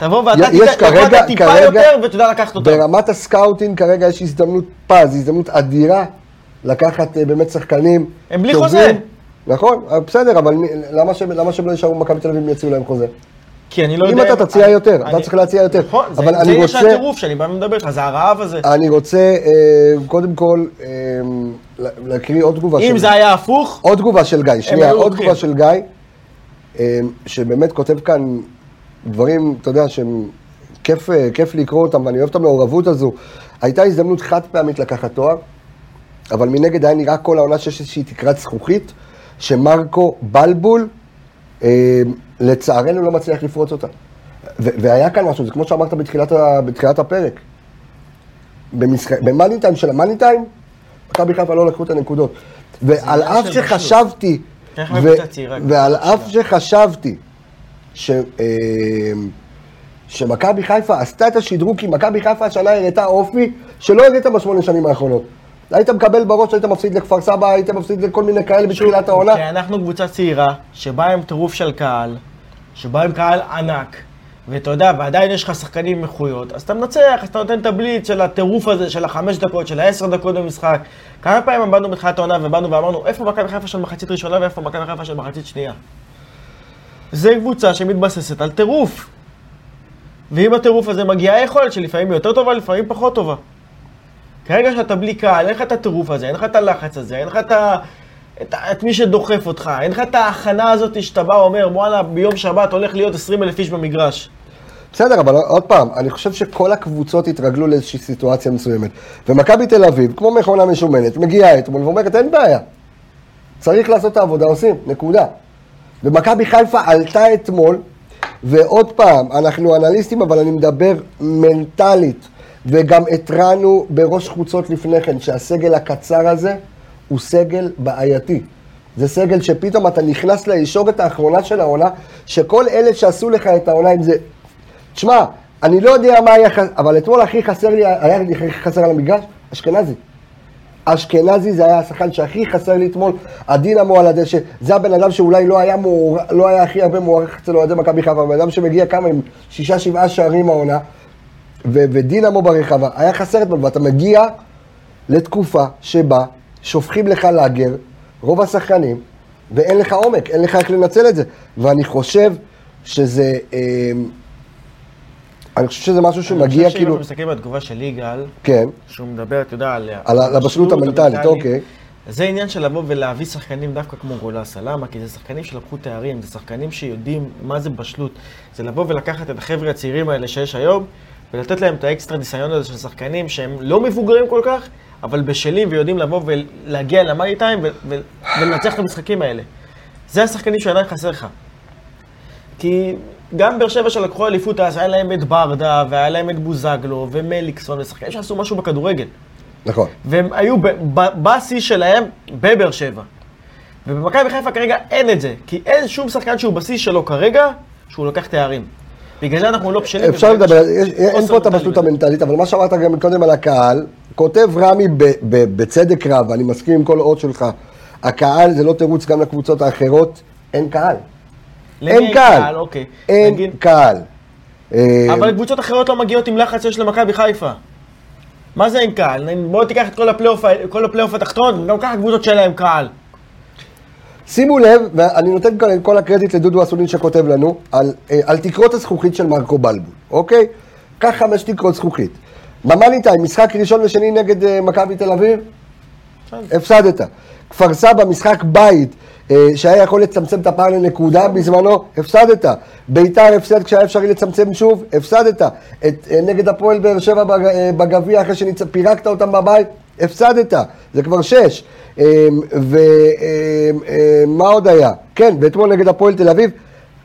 תבוא ואתה תיתן- אתה טיפה כרגע- יותר ותדע לקחת אותם. ברמת ה scouting כרגע יש הזדמנות פז, הזדמנות אדירה לקחת אה, באמת שחקנים הם בלי. חוזה. נכון, אה, בסדר, אבל מי- למה שהם למה שהם לא יישארו במכבי תל אביב אם יציעו להם חוזה? כי אני לא אם יודע... אתה תציע אני- יותר, אתה אני- צריך להציע יותר. נכון, זה- אבל זה אני יש רוצה- הטירוף שאני בא ומדבר איתך, זה הרעב הזה. אני רוצה אה, קודם כל לה- להקריא עוד תגובה אם של... זה היה הפוך, עוד תגובה של גיא, שנייה, עוד. תגובה של גיא, שבאמת כותב כאן דברים, אתה יודע, שהם כיף, אה, כיף לקרוא אותם, ואני אוהב את המעורבות הזו. הייתה הזדמנות חד פעמית לקחת תואר, אבל מנגד היה נראה כל העונה שיש איזושהי תקרת זכוכית, שמרקו בלבול, אה, לצערנו לא מצליח לפרוץ אותה. והיה כאן משהו, זה כמו שאמרת בתחילת, ה- בתחילת הפרק. במשחק, במאני טיים של המאני טיים, מכבי חיפה לא לקחו את הנקודות. ועל אף שחשבתי, ו- ועל אף שחשבתי ש- אה, שמכבי חיפה עשתה את השדרוג, כי מכבי חיפה השנה הראתה אופי שלא הראית בשמונה שנים האחרונות. היית מקבל בראש, היית מפסיד לכפר סבא, היית מפסיד לכל מיני כאלה בתחילת העונה. כי אנחנו קבוצה צעירה, שבאה עם טירוף של קהל, שבאה עם קהל ענק, ואתה יודע, ועדיין יש לך שחקנים עם איכויות, אז אתה מנצח, אז אתה נותן את הבליץ של הטירוף הזה, של החמש דקות, של העשר דקות במשחק. כמה פעמים באנו בתחילת העונה ובאנו ואמרנו, איפה מכבי חיפה של מחצית ראשונה ואיפה מכבי חיפה של מחצית שנייה? זה קבוצה שמתבססת על טירוף. ואם הטירוף הזה מגיעה היכולת שלפעמים היא יותר טובה, לפעמים פחות טובה. כרגע שאתה בלי קהל, אין לך את הטירוף הזה, אין לך את הלחץ הזה, אין לך את, ה... את. את מי שדוחף אותך, אין לך את ההכנה הזאת שאתה בא ואומר, וואלה, ביום שבת הולך להיות 20 אלף איש במגרש. בסדר, אבל עוד פעם, אני חושב שכל הקבוצות התרגלו לאיזושהי סיטואציה מסוימת. ומכבי תל אביב, כמו מכונה משומנת, מגיעה אתמול ואומרת, אין בעיה. צריך לעשות את העבודה, עושים, נקודה. ומכבי חיפה עלתה אתמול, ועוד פעם, אנחנו אנליסטים, אבל אני מדבר מנטלית. וגם התרענו בראש חוצות לפני כן, שהסגל הקצר הזה הוא סגל בעייתי. זה סגל שפתאום אתה נכנס לישורת האחרונה של העונה, שכל אלה שעשו לך את העונה עם זה... תשמע, אני לא יודע מה היה, חסר, אבל אתמול הכי חסר לי, היה לי חסר על המגרש, אשכנזי. אשכנזי זה היה השחקן שהכי חסר לי אתמול, הדינמו על הדשא, זה הבן אדם שאולי לא היה, מור... לא היה הכי הרבה מוערך אצל אוהדי מכבי חיפה, הבן אדם שמגיע כמה עם שישה שבעה שערים העונה, ו... ודינמו ברחבה, היה חסר אתמול, ואתה מגיע לתקופה שבה שופכים לך לאגר, רוב השחקנים, ואין לך עומק, אין לך איך לנצל את זה. ואני חושב שזה... אה, אני חושב שזה משהו שמגיע כאילו... אני חושב שאם אנחנו מסתכלים על התגובה של יגאל, כן, שהוא מדבר, אתה יודע, על... על הבשלות המנטלית, אוקיי. זה עניין של לבוא ולהביא שחקנים דווקא כמו גולסה. למה? כי זה שחקנים שלקחו תארים, זה שחקנים שיודעים מה זה בשלות. זה לבוא ולקחת את החבר'ה הצעירים האלה שיש היום, ולתת להם את האקסטרה ניסיון הזה של שחקנים שהם לא מבוגרים כל כך, אבל בשלים ויודעים לבוא ולהגיע למאני טיים ולנצח את המשחקים האלה. זה השחקנים שעדיין חסר לך. כי גם באר שבע שלקחו אליפות אז היה להם את ברדה, והיה להם את בוזגלו, ומליקסון, ושחקנים שעשו משהו בכדורגל. נכון. והם היו בשיא שלהם בבאר שבע. ובמכבי חיפה כרגע אין את זה, כי אין שום שחקן שהוא בשיא שלו כרגע, שהוא לוקח תארים. בגלל זה אנחנו לא בשלים. אפשר לדבר, אין פה את הבשלות המנטלית, אבל מה שאמרת גם קודם על הקהל, כותב רמי בצדק רב, אני מסכים עם כל אות שלך, הקהל זה לא תירוץ גם לקבוצות האחרות, אין קהל. אין קהל, אוקיי. אין נגיד- קהל. אה, אבל קבוצות אחרות לא מגיעות עם לחץ שיש למכבי חיפה. מה זה אין קהל? בוא תיקח את כל הפלייאוף, כל הפלייאוף התחתון, גם ככה קבוצות שאין להם קהל. שימו לב, ואני נותן כאן את כל הקרדיט לדודו אסולין שכותב לנו, על, אה, על תקרות הזכוכית של מרקו בלבול, אוקיי? קח חמש תקרות זכוכית. במאני טיים, משחק ראשון ושני נגד אה, מכבי תל אביב, הפסדת. כפר סבא, משחק בית, שהיה יכול לצמצם את הפער לנקודה בזמנו, הפסדת. ביתר הפסד כשהיה אפשרי לצמצם שוב, הפסדת. את, אה, נגד הפועל באר שבע אה, בגביע, אחרי שפירקת אותם בבית, הפסדת. זה כבר שש. ומה עוד היה? כן, ואתמול נגד הפועל תל אביב,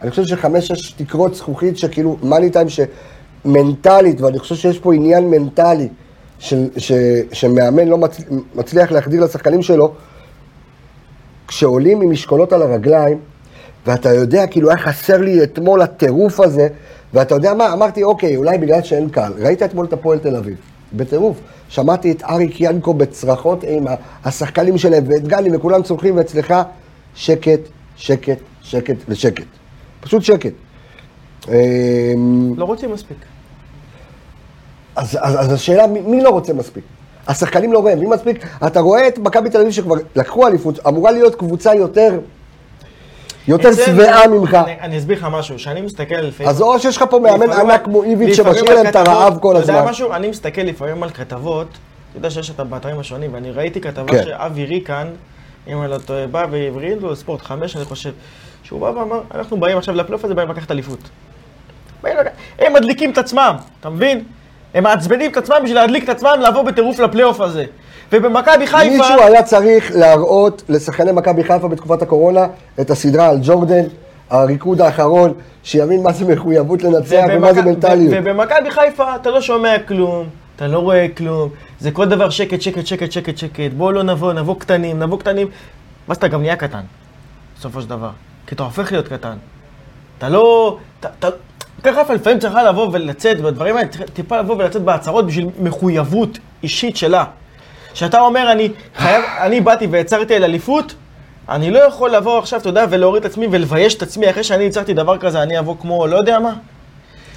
אני חושב שחמש-שש תקרות זכוכית שכאילו, מאני טיים שמנטלית, ואני חושב שיש פה עניין מנטלי, של, ש, שמאמן לא מצ, מצליח להחדיר לשחקנים שלו, כשעולים עם משקולות על הרגליים, ואתה יודע, כאילו היה חסר לי אתמול הטירוף הזה, ואתה יודע מה, אמרתי, אוקיי, אולי בגלל שאין קהל. ראית אתמול את הפועל תל אביב, בטירוף. שמעתי את אריק ינקו בצרחות עם השחקנים שלהם, ואת גלי, וכולם צורכים, ואצלך שקט, שקט, שקט ושקט. פשוט שקט. אמ, לא רוצים מספיק. אז, אז, אז השאלה, מי, מי לא רוצה מספיק? השחקנים לא רעבים מספיק. אתה רואה את מכבי תל אביב שכבר לקחו אליפות, אמורה להיות קבוצה יותר, יותר שבעה ממך. אני- אני אסביר לך משהו, שאני מסתכל לפעמים... אז או שיש לך פה מאמן ענק כמו איביץ' שמשאיר להם את הרעב כל אתה יודע הזמן. משהו? אני מסתכל לפעמים על כתבות, אתה יודע שיש את באתרים השונים, ואני ראיתי כתבה כן. שאבי ריקן, אם אני לא טועה, בא והבריד לו ספורט חמש, אני חושב, שהוא בא ואמר, אנחנו באים עכשיו לפלייאוף הזה, באים לקחת אליפות. הם מדליקים את עצמם, אתה מבין? הם מעצבנים את עצמם בשביל להדליק את עצמם, לבוא בטירוף לפלייאוף הזה. ובמכבי חיפה... מישהו היה צריך להראות לשחקני מכבי חיפה בתקופת הקורונה את הסדרה על ג'ורדן, הריקוד האחרון, שיבין מה זה מחויבות לנצח ומה זה מנטליות. ובמכבי חיפה אתה לא שומע כלום, אתה לא רואה כלום, זה כל דבר שקט, שקט, שקט, שקט, שקט, בואו לא נבוא, נבוא קטנים, נבוא קטנים, ואז אתה גם נהיה קטן, בסופו של דבר, כי אתה הופך להיות קטן. אתה לא... אתה- אתה... חיפה לפעמים צריכה לבוא ולצאת, בדברים האלה, טיפה לבוא ולצאת בהצהרות בשביל מחויבות אישית שלה. שאתה אומר, אני חייב, אני באתי והצהרתי על אליפות, אני לא יכול לבוא עכשיו, אתה יודע, ולהוריד את עצמי ולבייש את עצמי אחרי שאני הצהרתי דבר כזה, אני אבוא כמו, לא יודע מה.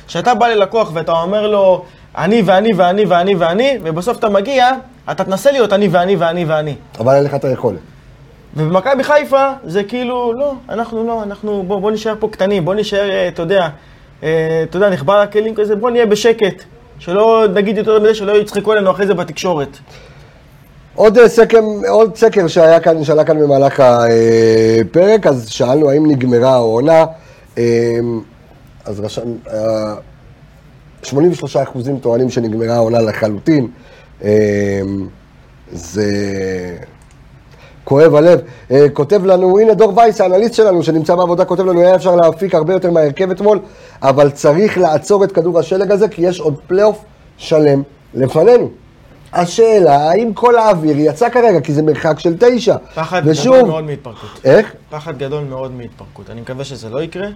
כשאתה בא ללקוח ואתה אומר לו, אני ואני ואני ואני ואני, ובסוף אתה מגיע, אתה תנסה להיות אני ואני ואני ואני. אבל אין לך את היכולת. ובמכבי חיפה זה כאילו, לא, אנחנו לא, אנחנו, בוא, בוא נשאר פה קטנים, בוא נשאר, אה, אתה יודע, אתה יודע, נחבר הכלים כזה, בוא נהיה בשקט. שלא נגיד יותר מדי, שלא יצחקו עלינו אחרי זה בתקשורת. עוד אה, סקר, עוד סקר שהיה כאן, שעלה כאן במהלך הפרק, אז שאלנו האם נגמרה העונה. אה, אז רשם, אה, 83 אחוזים טוענים שנגמרה העונה לחלוטין. אה, זה כואב הלב. אה, כותב לנו, הנה דור וייס, האנליסט שלנו, שנמצא בעבודה, כותב לנו, היה אפשר להפיק הרבה יותר מההרכב אתמול, אבל צריך לעצור את כדור השלג הזה, כי יש עוד פלייאוף שלם לפנינו. השאלה, האם כל האוויר יצא כרגע, כי זה מרחק של תשע. פחד ושוב, גדול מאוד מהתפרקות. איך? פחד גדול מאוד מהתפרקות. אני מקווה שזה לא יקרה.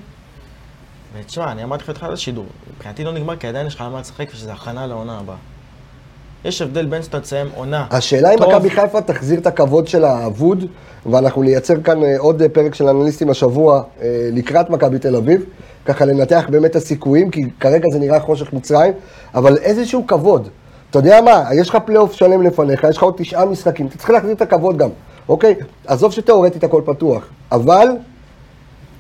ותשמע, אני אמרתי לך בתחילת השידור, מבחינתי לא נגמר, כי עדיין יש לך על מה לשחק ושזה הכנה לעונה הבאה. יש הבדל בין שאתה תסיים עונה. השאלה אם מכבי חיפה תחזיר את הכבוד של האבוד, ואנחנו נייצר כאן אה, עוד אה, פרק של אנליסטים השבוע אה, לקראת מכבי תל אביב, ככה לנתח באמת את הסיכויים, כי כרגע זה נראה חושך מצרים, אבל איזשהו כבוד. אתה יודע מה, יש לך פלייאוף שלם לפניך, יש לך עוד תשעה משחקים, אתה צריך להחזיר את הכבוד גם, אוקיי? עזוב שתאורטית הכל פתוח, אבל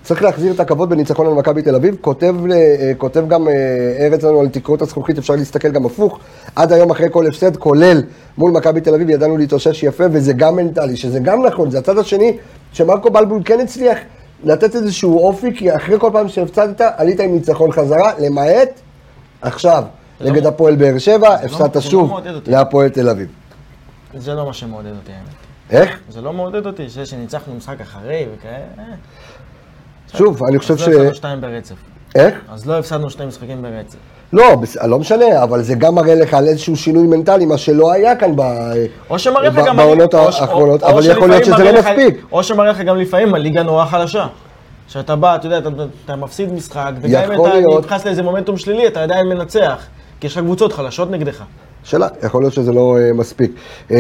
צריך להחזיר את הכבוד בניצחון על מכבי תל אביב. כותב, אה, כותב גם אה, ארץ לנו על תקרות הזכוכית, אפשר להסתכל גם הפוך. עד היום אחרי כל הפסד, כולל מול מכבי תל אביב, ידענו להתאושש יפה, וזה גם מנטלי, שזה גם נכון, זה הצד השני, שמרקו בלבול כן הצליח לתת איזשהו אופי, כי אחרי כל פעם שהפסדת, עלית עם ניצחון חזרה, למעט עכשיו, זה נגד לא- הפועל באר שבע, לא- הפסדת לא שוב אותי. להפועל תל אביב. זה לא מה שמעודד אותי, האמת. איך? זה לא מעודד אותי, זה שניצחנו משחק אחרי וכאלה. שוב, אני חושב אז ש... לא הפסדנו שתיים ברצף. איך? אז לא הפסדנו שני משחקים ברצף. לא, לא משנה, אבל זה גם מראה לך על איזשהו שינוי מנטלי, מה שלא היה כאן. בעונות האחרונות, אבל יכול להיות שזה לא מספיק. או שמראה לך גם לפעמים הליגה נורא חלשה. שאתה בא, אתה יודע, אתה, אתה מפסיד משחק, וגם אם אתה. נכנס לאיזה מומנטום שלילי, אתה עדיין מנצח. כי יש לך קבוצות חלשות נגדך. שאלה, יכול להיות שזה לא אה, מספיק. אה,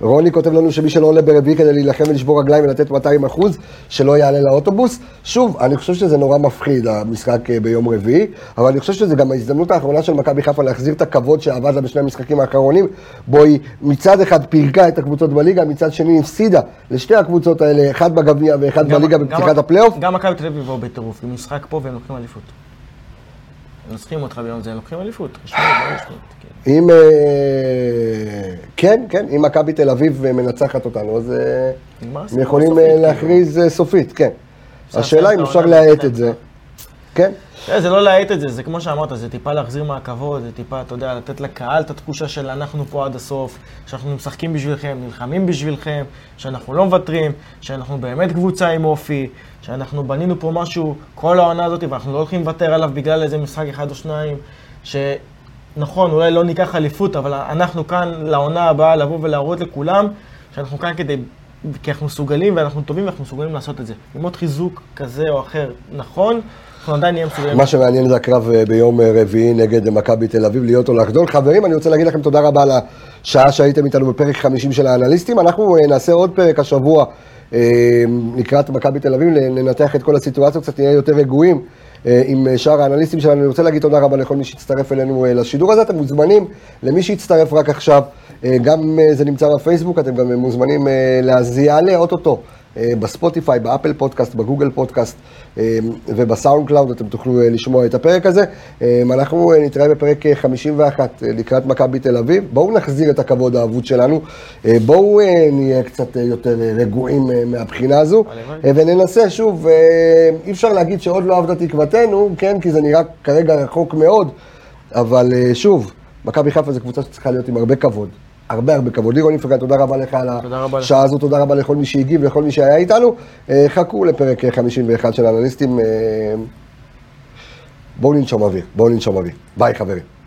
רוני כותב לנו שמי שלא עולה ברביעי כדי להילחם ולשבור רגליים ולתת 200 אחוז, שלא יעלה לאוטובוס. שוב, אני חושב שזה נורא מפחיד, המשחק אה, ביום רביעי, אבל אני חושב שזה גם ההזדמנות האחרונה של מכבי חיפה להחזיר את הכבוד שאבד לה בשני המשחקים האחרונים, בו היא מצד אחד פירקה את הקבוצות בליגה, מצד שני הפסידה לשתי הקבוצות האלה, אחד בגביע ואחד גם- בליגה בפתיחת הפלייאוף. גם מכבי תל אביב באו בטירוף, משחק פה והם לוקחים אליפות. מנצחים אותך ביום זה, לוקחים אליפות. לא. אם... אה, כן, כן, אם מכבי תל אביב אה, מנצחת אותנו, אז אה, הם יכולים כאילו. להכריז סופית, כן. השאלה אם אפשר להאט. את זה. כן, תראה, זה לא להאט את זה, זה כמו שאמרת, זה טיפה להחזיר מהכבוד, זה טיפה, אתה יודע, לתת לקהל את התחושה של אנחנו פה עד הסוף, שאנחנו משחקים בשבילכם, נלחמים בשבילכם, שאנחנו לא מוותרים, שאנחנו באמת קבוצה עם אופי, שאנחנו בנינו פה משהו כל העונה הזאת ואנחנו לא הולכים לוותר עליו בגלל איזה משחק אחד או שניים, שנכון, אולי לא ניקח אליפות, אבל אנחנו כאן לעונה הבאה לבוא ולהראות לכולם שאנחנו כאן כדי... כי אנחנו מסוגלים ואנחנו טובים ואנחנו מסוגלים לעשות את זה. עם עוד חיזוק כזה או אחר נכון, אנחנו עדיין נהיה מסוגלים. מה שמעניין זה הקרב אה, ביום אה, רביעי נגד מכבי תל אביב, להיות או לחדול. חברים, אני רוצה להגיד לכם תודה רבה על השעה שהייתם איתנו בפרק 50 של האנליסטים. אנחנו אה, נעשה עוד פרק השבוע לקראת מכבי תל אביב, לנתח את כל הסיטואציות, קצת נהיה יותר רגועים. עם שאר האנליסטים שלנו. אני רוצה להגיד תודה רבה לכל מי שהצטרף אלינו לשידור הזה. אתם מוזמנים, למי שהצטרף רק עכשיו, גם זה נמצא בפייסבוק, אתם גם מוזמנים להאזין לאותו. אה, בספוטיפיי, באפל פודקאסט, בגוגל פודקאסט אה, ובסאונד קלאוד, אתם תוכלו אה, לשמוע את הפרק הזה. אנחנו אה, נתראה בפרק אה, 51 אה, לקראת מכבי תל אביב. בואו נחזיר את הכבוד האבוד שלנו. בואו נהיה קצת יותר רגועים מהבחינה הזו. וננסה שוב, אי אפשר להגיד שעוד לא אבדה תקוותנו, כן, כי זה נראה כרגע רחוק מאוד, אבל שוב, מכבי חיפה זו קבוצה שצריכה להיות עם הרבה כבוד. הרבה הרבה כבוד. לירון איפרגן, תודה רבה לך על. השעה הזו, תודה רבה לכל מי שהגיב ולכל מי שהיה איתנו. אה, חכו לפרק אה, 51 של האנליסטים. אה, בואו ננשום אוויר, בואו ננשום אוויר. ביי חברים.